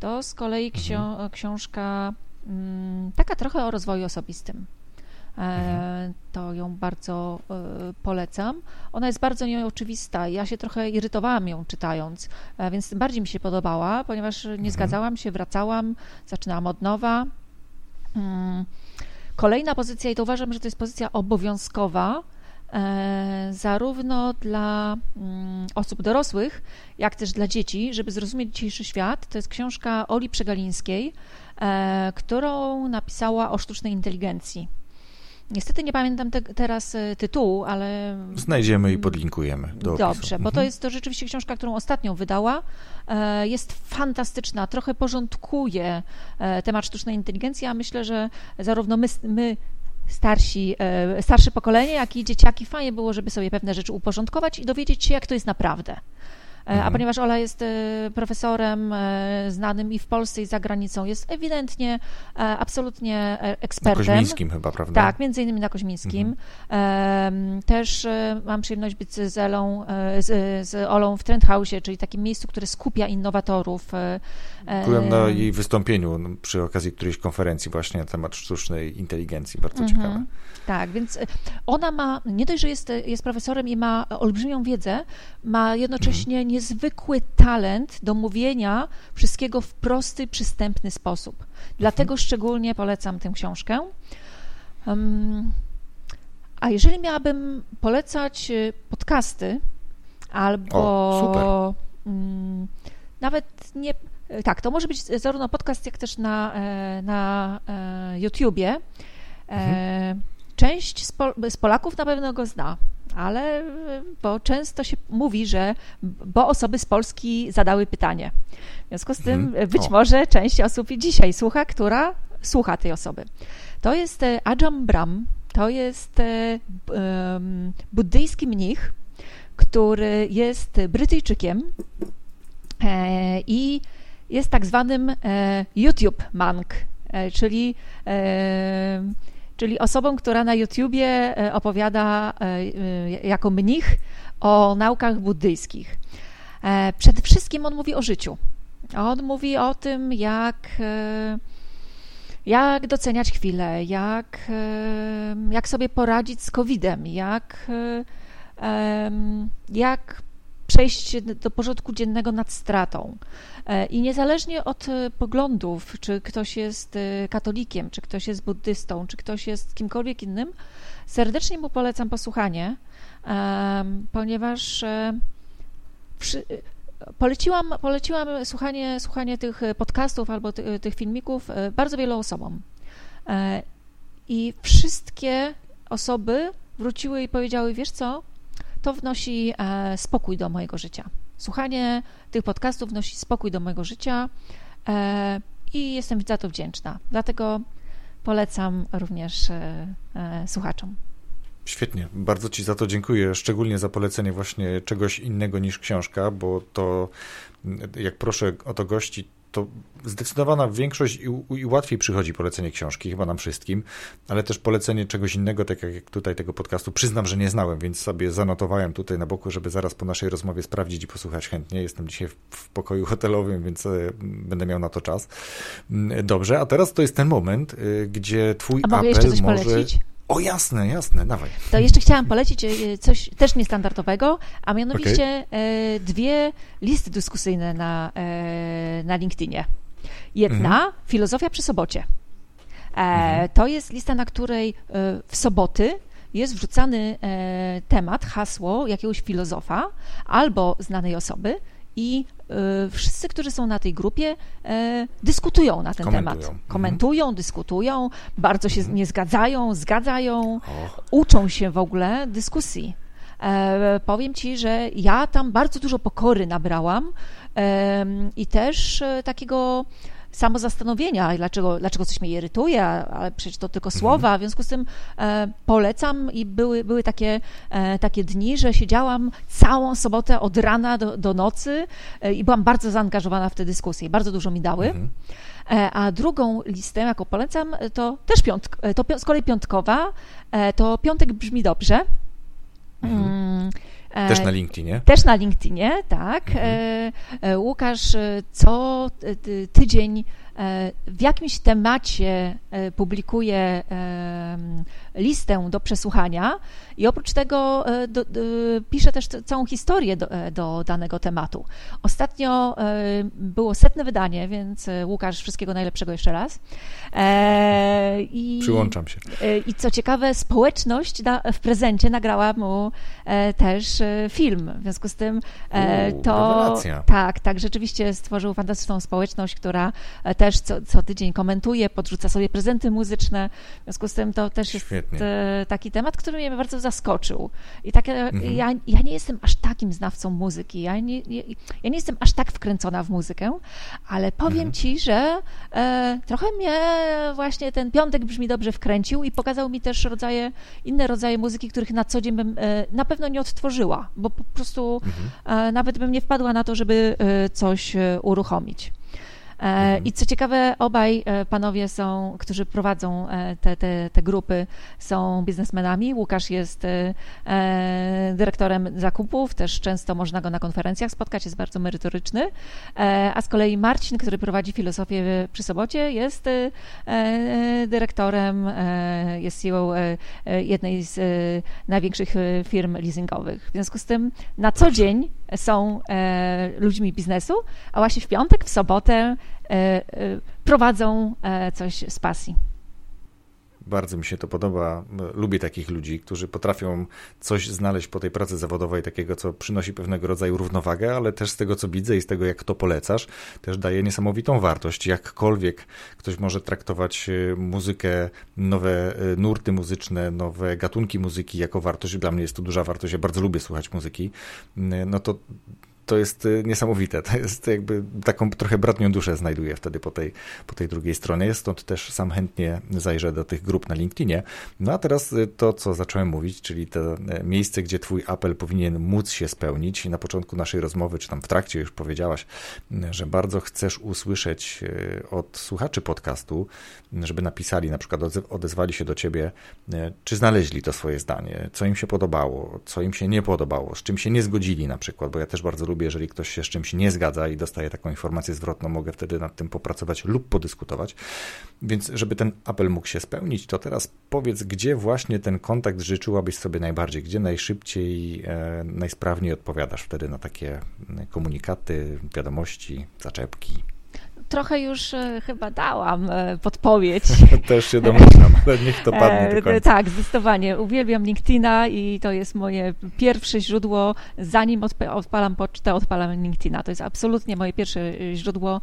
Speaker 1: To z kolei mhm. mhm. książka mm, taka trochę o rozwoju osobistym. E, mhm. To ją bardzo e, polecam. Ona jest bardzo nieoczywista. Ja się trochę irytowałam ją czytając, e, więc tym bardziej mi się podobała, ponieważ nie mhm. zgadzałam się, wracałam, zaczynałam od nowa. Mm. Kolejna pozycja, i to uważam, że to jest pozycja obowiązkowa, zarówno dla mm, osób dorosłych, jak też dla dzieci, żeby zrozumieć dzisiejszy świat. To jest książka Oli Przegalińskiej, którą napisała o sztucznej inteligencji. Niestety nie pamiętam te, teraz e, tytułu, ale.
Speaker 3: Znajdziemy i podlinkujemy do
Speaker 1: Dobrze,
Speaker 3: opisu.
Speaker 1: bo to mhm. jest to rzeczywiście książka, którą ostatnią wydała. Jest fantastyczna, trochę porządkuje temat sztucznej inteligencji, a myślę, że zarówno my, my starsi, e, starsze pokolenie, jak i dzieciaki, fajnie było, żeby sobie pewne rzeczy uporządkować i dowiedzieć się, jak to jest naprawdę. E, mhm. A ponieważ Ola jest e, profesorem znanym i w Polsce, i za granicą, jest ewidentnie absolutnie ekspertem.
Speaker 3: Na Koźmińskim chyba, prawda?
Speaker 1: Tak, między innymi na Koźmińskim. Mhm. Też mam przyjemność być z, Elą, z, z Olą w Trendhouse, czyli takim miejscu, które skupia innowatorów.
Speaker 3: Byłem na jej wystąpieniu no, przy okazji którejś konferencji właśnie na temat sztucznej inteligencji, bardzo mhm. ciekawe.
Speaker 1: Tak, więc ona ma, nie dość, że jest, jest profesorem i ma olbrzymią wiedzę, ma jednocześnie mhm. Niezwykły talent do mówienia wszystkiego w prosty, przystępny sposób. Dlatego mhm. szczególnie polecam tę książkę. Um, a jeżeli miałabym polecać y, podcasty albo o, um, nawet nie tak, to może być zarówno podcast, jak też na, e, na e, YouTubie. E, mhm. Część z, Pol z Polaków na pewno go zna, ale bo często się mówi, że bo osoby z Polski zadały pytanie. W związku z tym mhm. być o. może część osób dzisiaj słucha, która słucha tej osoby. To jest Ajam Brahm, to jest um, buddyjski mnich, który jest Brytyjczykiem i jest tak zwanym e, YouTube Monk, e, czyli, e, czyli osobą, która na YouTubie opowiada jako mnich o naukach buddyjskich. Przede wszystkim on mówi o życiu. On mówi o tym, jak, jak doceniać chwilę, jak, jak sobie poradzić z COVID-em, jak, jak przejść do porządku dziennego nad stratą. E, I niezależnie od e, poglądów, czy ktoś jest e, katolikiem, czy ktoś jest buddystą, czy ktoś jest kimkolwiek innym, serdecznie mu polecam posłuchanie, ponieważ poleciłam, poleciłam słuchanie, słuchanie tych podcastów albo ty, tych filmików bardzo wielu osobom. I wszystkie osoby wróciły i powiedziały: Wiesz co, to wnosi spokój do mojego życia. Słuchanie tych podcastów wnosi spokój do mojego życia e, i jestem za to wdzięczna. Dlatego polecam również e, e, słuchaczom.
Speaker 3: Świetnie, bardzo Ci za to dziękuję, szczególnie za polecenie właśnie czegoś innego niż książka, bo to jak proszę o to gości, to zdecydowana większość i, i, łatwiej przychodzi polecenie książki, chyba nam wszystkim, ale też polecenie czegoś innego, tak jak tutaj tego podcastu. Przyznam, że nie znałem, więc sobie zanotowałem tutaj na boku, żeby zaraz po naszej rozmowie sprawdzić i posłuchać chętnie. Jestem dzisiaj w, w pokoju hotelowym, więc e, będę miał na to czas. Mm, dobrze, a teraz to jest ten moment, e, gdzie twój
Speaker 1: a
Speaker 3: apel może...
Speaker 1: Polecić?
Speaker 3: O jasne, jasne, dawaj.
Speaker 1: To jeszcze chciałam polecić e, coś też niestandardowego, a mianowicie okay. dwie listy dyskusyjne na, na LinkedInie. Jedna, mhm. filozofia przy sobocie. Mhm. To jest lista, na której w soboty jest wrzucany temat, hasło jakiegoś filozofa albo znanej osoby i wszyscy, którzy są na tej grupie, e, dyskutują na ten
Speaker 3: komentują.
Speaker 1: temat. Komentują, mhm. dyskutują, bardzo się mhm. nie zgadzają, zgadzają, uczą się w ogóle dyskusji. powiem Ci, że ja tam bardzo dużo pokory nabrałam i też takiego samozastanowienia, dlaczego, dlaczego coś mnie irytuje, ale przecież to tylko mhm. słowa. W związku z tym e, polecam i były, były takie, e, takie dni, że siedziałam całą sobotę od rana do, do nocy e, i byłam bardzo zaangażowana w te dyskusje. Bardzo dużo mi dały. Mhm. E, a drugą listę, jaką polecam, to też piątk, e, to z kolei piątkowa, e, to piątek brzmi dobrze.
Speaker 3: Mhm. Mm, też na LinkedInie?
Speaker 1: Też na LinkedInie, tak. Mhm. Łukasz co tydzień w jakimś temacie publikuje listę do przesłuchania i oprócz tego e, do, do, piszę też całą historię do, e, do, danego tematu. Ostatnio e, było setne wydanie, więc Łukasz, wszystkiego najlepszego jeszcze raz.
Speaker 3: I, Przyłączam się.
Speaker 1: I co ciekawe, społeczność na, w prezencie nagrała mu też film. W związku z tym
Speaker 3: to. Rewelacja.
Speaker 1: Tak, tak, rzeczywiście stworzył fantastyczną społeczność, która też co, co tydzień komentuje, podrzuca sobie prezenty muzyczne. W związku z tym to też jest Świetnie. taki temat, który mnie bardzo zaskoczył. I tak, mhm. ja, ja nie jestem aż takim znawcą muzyki, ja nie, nie, ja nie jestem aż tak wkręcona w muzykę, ale powiem mhm. ci, że e, trochę mnie właśnie ten piątek brzmi dobrze wkręcił i pokazał mi też rodzaje, inne rodzaje muzyki, których na co dzień bym e, na pewno nie odtworzyła, bo po prostu mhm. e, nawet bym nie wpadła na to, żeby e, coś e, uruchomić. E. I co ciekawe, obaj e, panowie są, którzy prowadzą e, te, te, te grupy, są biznesmenami. Łukasz jest dyrektorem zakupów, też często można go na konferencjach spotkać, jest bardzo merytoryczny. A z kolei Marcin, który prowadzi filozofię przy sobocie, jest dyrektorem, jest CEO jednej z największych firm leasingowych. W związku z tym na co dzień są ludźmi biznesu, a właśnie w piątek, w sobotę prowadzą e, coś z pasji.
Speaker 3: Bardzo mi się to podoba. Lubię takich ludzi, którzy potrafią coś znaleźć po tej pracy zawodowej, takiego, co przynosi pewnego rodzaju równowagę, ale też z tego, co widzę i z tego, jak to polecasz, też daje niesamowitą wartość. Jakkolwiek ktoś może traktować muzykę, nowe nurty muzyczne, nowe gatunki muzyki jako wartość, dla mnie jest to duża wartość, ja bardzo lubię słuchać muzyki, no to to jest y, niesamowite. To jest jakby taką trochę bratnią duszę znajduję wtedy po tej, po tej drugiej stronie. Stąd też sam chętnie zajrzę do tych grup na LinkedInie. No a teraz y, to, co zacząłem mówić, czyli to e, miejsce, gdzie twój apel powinien móc się spełnić. Na początku naszej rozmowy, czy tam w trakcie już powiedziałaś, że bardzo chcesz usłyszeć y, od słuchaczy podcastu, żeby napisali, na przykład odezwali się do ciebie, czy znaleźli to swoje zdanie, co im się podobało, co im się nie podobało, z czym się nie zgodzili na przykład, bo ja też bardzo lubię lubię, jeżeli ktoś się z czymś nie zgadza i dostaje taką informację zwrotną, mogę wtedy nad tym popracować lub podyskutować. Więc, żeby ten apel mógł się spełnić, to teraz powiedz, gdzie właśnie ten kontakt życzyłabyś sobie najbardziej, gdzie najszybciej, e, najsprawniej odpowiadasz wtedy na takie komunikaty, wiadomości, zaczepki
Speaker 1: trochę już e, chyba dałam e, podpowiedź.
Speaker 3: Też się domyślam, ale niech to padnie do końca.
Speaker 1: Tak, zdecydowanie. Uwielbiam LinkedIna i to jest moje pierwsze źródło. Zanim odpalam pocztę, odpalam LinkedIna. To jest absolutnie moje pierwsze e, źródło.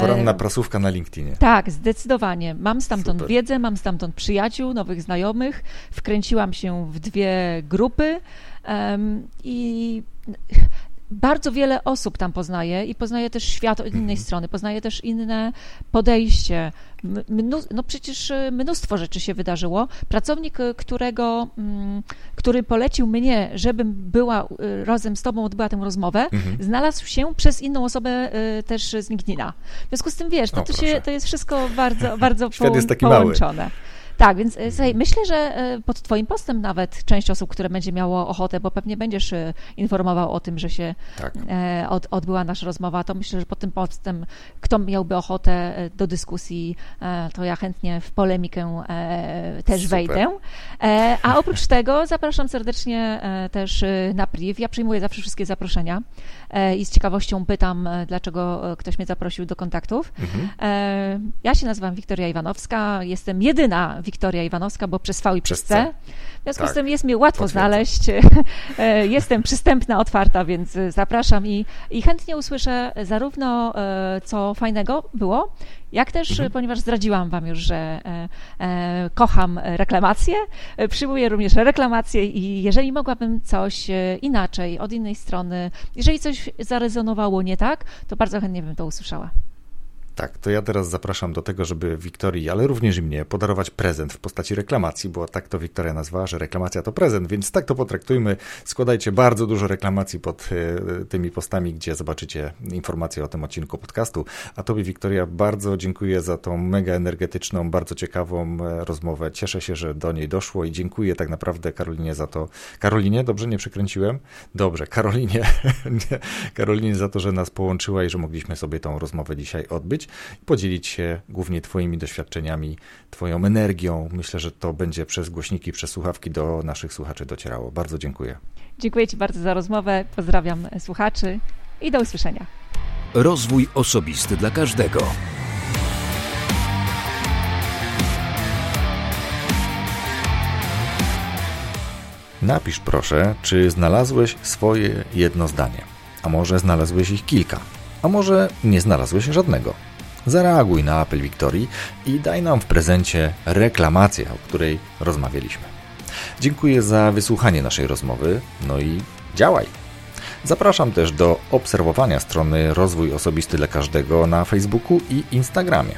Speaker 3: Poranna prasówka na LinkedInie.
Speaker 1: Tak, zdecydowanie. Mam stamtąd Super. wiedzę, mam stamtąd przyjaciół, nowych znajomych. Wkręciłam się w dwie grupy um, i bardzo wiele osób tam poznaje i poznaje też świat od innej mhm. strony, poznaje też inne podejście. no przecież y, mnóstwo rzeczy się wydarzyło. Pracownik, y, którego, mm, który polecił mnie, żebym była y, razem z tobą, odbyła tę rozmowę, mhm. znalazł się przez inną osobę też z LinkedIna. W związku z tym, wiesz, no, to, się, to jest wszystko bardzo, bardzo po, połączone. Mały. Tak, więc e, słuchaj, myślę, że e, pod Twoim postem nawet część osób, które będzie miało ochotę, bo pewnie będziesz e, informował o tym, że się tak. od, odbyła nasza rozmowa, to myślę, że pod tym postem, kto miałby ochotę do dyskusji, to ja chętnie w polemikę też Super. wejdę. A oprócz tego zapraszam serdecznie też na priv. Ja przyjmuję zawsze wszystkie zaproszenia i z ciekawością pytam, dlaczego ktoś mnie zaprosił do kontaktów. Mhm. Ja się nazywam Wiktoria Iwanowska, jestem jedyna Wiktoria Iwanowska, bo przez V i przez, C.
Speaker 3: C.
Speaker 1: W związku
Speaker 3: Tak,
Speaker 1: z tym jest mi łatwo znaleźć. E, Jestem przystępna, otwarta, więc e, zapraszam i, i chętnie usłyszę zarówno e, co fajnego było, jak też,
Speaker 3: Mhm.
Speaker 1: ponieważ zdradziłam Wam już, że kocham reklamacje, przyjmuję również reklamacje i jeżeli mogłabym coś inaczej, od innej strony, jeżeli coś zarezonowało nie tak, to bardzo chętnie bym to usłyszała.
Speaker 3: Tak, to ja teraz zapraszam do tego, żeby Wiktorii, ale również i mnie, podarować prezent w postaci reklamacji, bo tak to Wiktoria nazwała, że reklamacja to prezent, więc tak to potraktujmy. Składajcie bardzo dużo reklamacji pod e, tymi postami, gdzie zobaczycie informacje o tym odcinku podcastu. A Tobie, Wiktoria, bardzo dziękuję za tą mega energetyczną, bardzo ciekawą e, rozmowę. Cieszę się, że do niej doszło i dziękuję tak naprawdę Karolinie za to. Karolinie, dobrze nie przekręciłem? Dobrze, Karolinie, Karolinie za to, że nas połączyła i że mogliśmy sobie tą rozmowę dzisiaj odbyć i podzielić się głównie Twoimi doświadczeniami, Twoją energią. Myślę, że to będzie przez głośniki, przez słuchawki do naszych słuchaczy docierało. Bardzo dziękuję.
Speaker 1: Dziękuję Ci bardzo za rozmowę, pozdrawiam słuchaczy i do usłyszenia.
Speaker 2: Rozwój osobisty dla każdego.
Speaker 3: Napisz proszę, czy znalazłeś swoje jedno zdanie, a może znalazłeś ich kilka, a może nie znalazłeś żadnego. Zareaguj na apel Wiktorii i daj nam w prezencie reklamację, o której rozmawialiśmy. Dziękuję za wysłuchanie naszej rozmowy, no i działaj! Zapraszam też do obserwowania strony Rozwój Osobisty dla Każdego na Facebooku i Instagramie.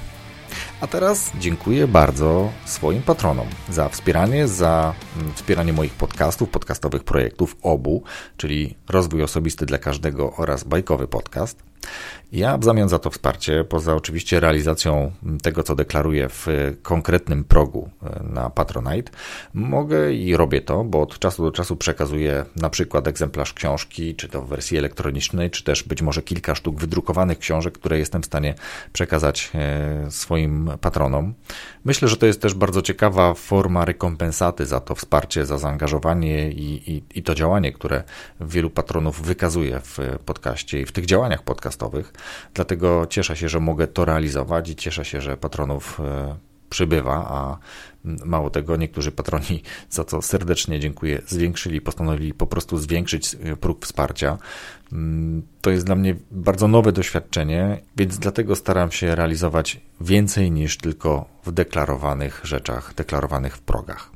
Speaker 3: A teraz dziękuję bardzo swoim patronom za wspieranie, za mm, wspieranie moich podcastów, podcastowych projektów obu, czyli Rozwój Osobisty dla Każdego oraz Bajkowy Podcast. Ja w zamian za to wsparcie, poza oczywiście realizacją tego, co deklaruję w konkretnym progu e, na Patronite, mogę i robię to, bo od czasu do czasu przekazuję na przykład egzemplarz książki, czy to w wersji elektronicznej, czy też być może kilka sztuk wydrukowanych książek, które jestem w stanie przekazać e, swoim patronom. Myślę, że to jest też bardzo ciekawa forma rekompensaty za to wsparcie, za zaangażowanie i, i, i to działanie, które wielu patronów wykazuje w podcaście i w tych działaniach podcastowych. Dlatego cieszę się, że mogę to realizować i cieszę się, że patronów e, przybywa, a mało tego, niektórzy patroni, za co serdecznie dziękuję, zwiększyli, postanowili po prostu zwiększyć e, próg wsparcia. Mm, To jest dla mnie bardzo nowe doświadczenie, więc dlatego staram się realizować więcej niż tylko w deklarowanych rzeczach, deklarowanych w progach.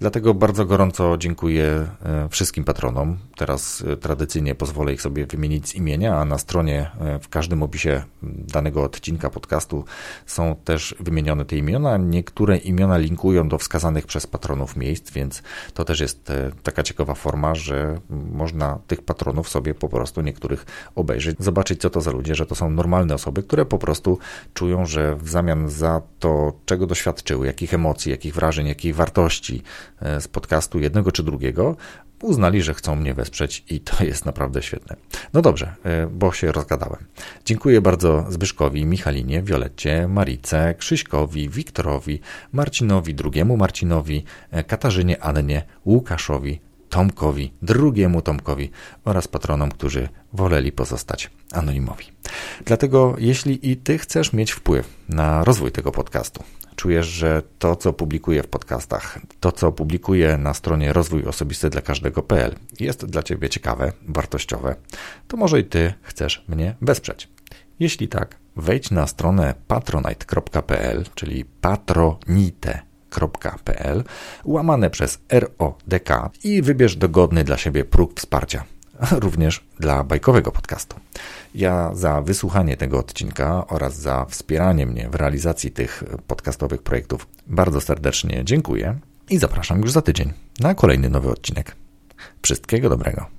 Speaker 3: Dlatego bardzo gorąco dziękuję e, wszystkim patronom. Teraz e, tradycyjnie pozwolę ich sobie wymienić z imienia, a na stronie e, w każdym opisie danego odcinka podcastu są też wymienione te imiona. Niektóre imiona linkują do wskazanych przez patronów miejsc, więc to też jest taka ciekawa forma, że można tych patronów sobie po prostu niektórych obejrzeć, zobaczyć co to za ludzie, że to są normalne osoby, które po prostu czują, że w zamian za to, czego doświadczyły, jakich emocji, jakich wrażeń, jakich wartości z podcastu jednego czy drugiego, uznali, że chcą mnie wesprzeć i to jest naprawdę świetne. No dobrze, e, bo się rozgadałem. Dziękuję bardzo Zbyszkowi, Michalinie, Violetcie, Marice, Krzyśkowi, Wiktorowi, Marcinowi, drugiemu Marcinowi, e, Katarzynie, Annie, Łukaszowi, Tomkowi, drugiemu Tomkowi oraz patronom, którzy woleli pozostać anonimowi. Dlatego, jeśli i ty chcesz mieć wpływ na rozwój tego podcastu, czujesz, że to, co publikuję w podcastach, to, co publikuję na stronie rozwój osobisty dla każdego.pl jest dla ciebie ciekawe, wartościowe, to może i ty chcesz mnie wesprzeć. Jeśli tak, wejdź na stronę patronite.pl, czyli patronite.pl, łamane przez RODK i wybierz dogodny dla siebie próg wsparcia, również dla bajkowego podcastu. Ja za wysłuchanie tego odcinka oraz za wspieranie mnie w realizacji tych podcastowych projektów bardzo serdecznie dziękuję i zapraszam już za tydzień na kolejny nowy odcinek. Wszystkiego dobrego.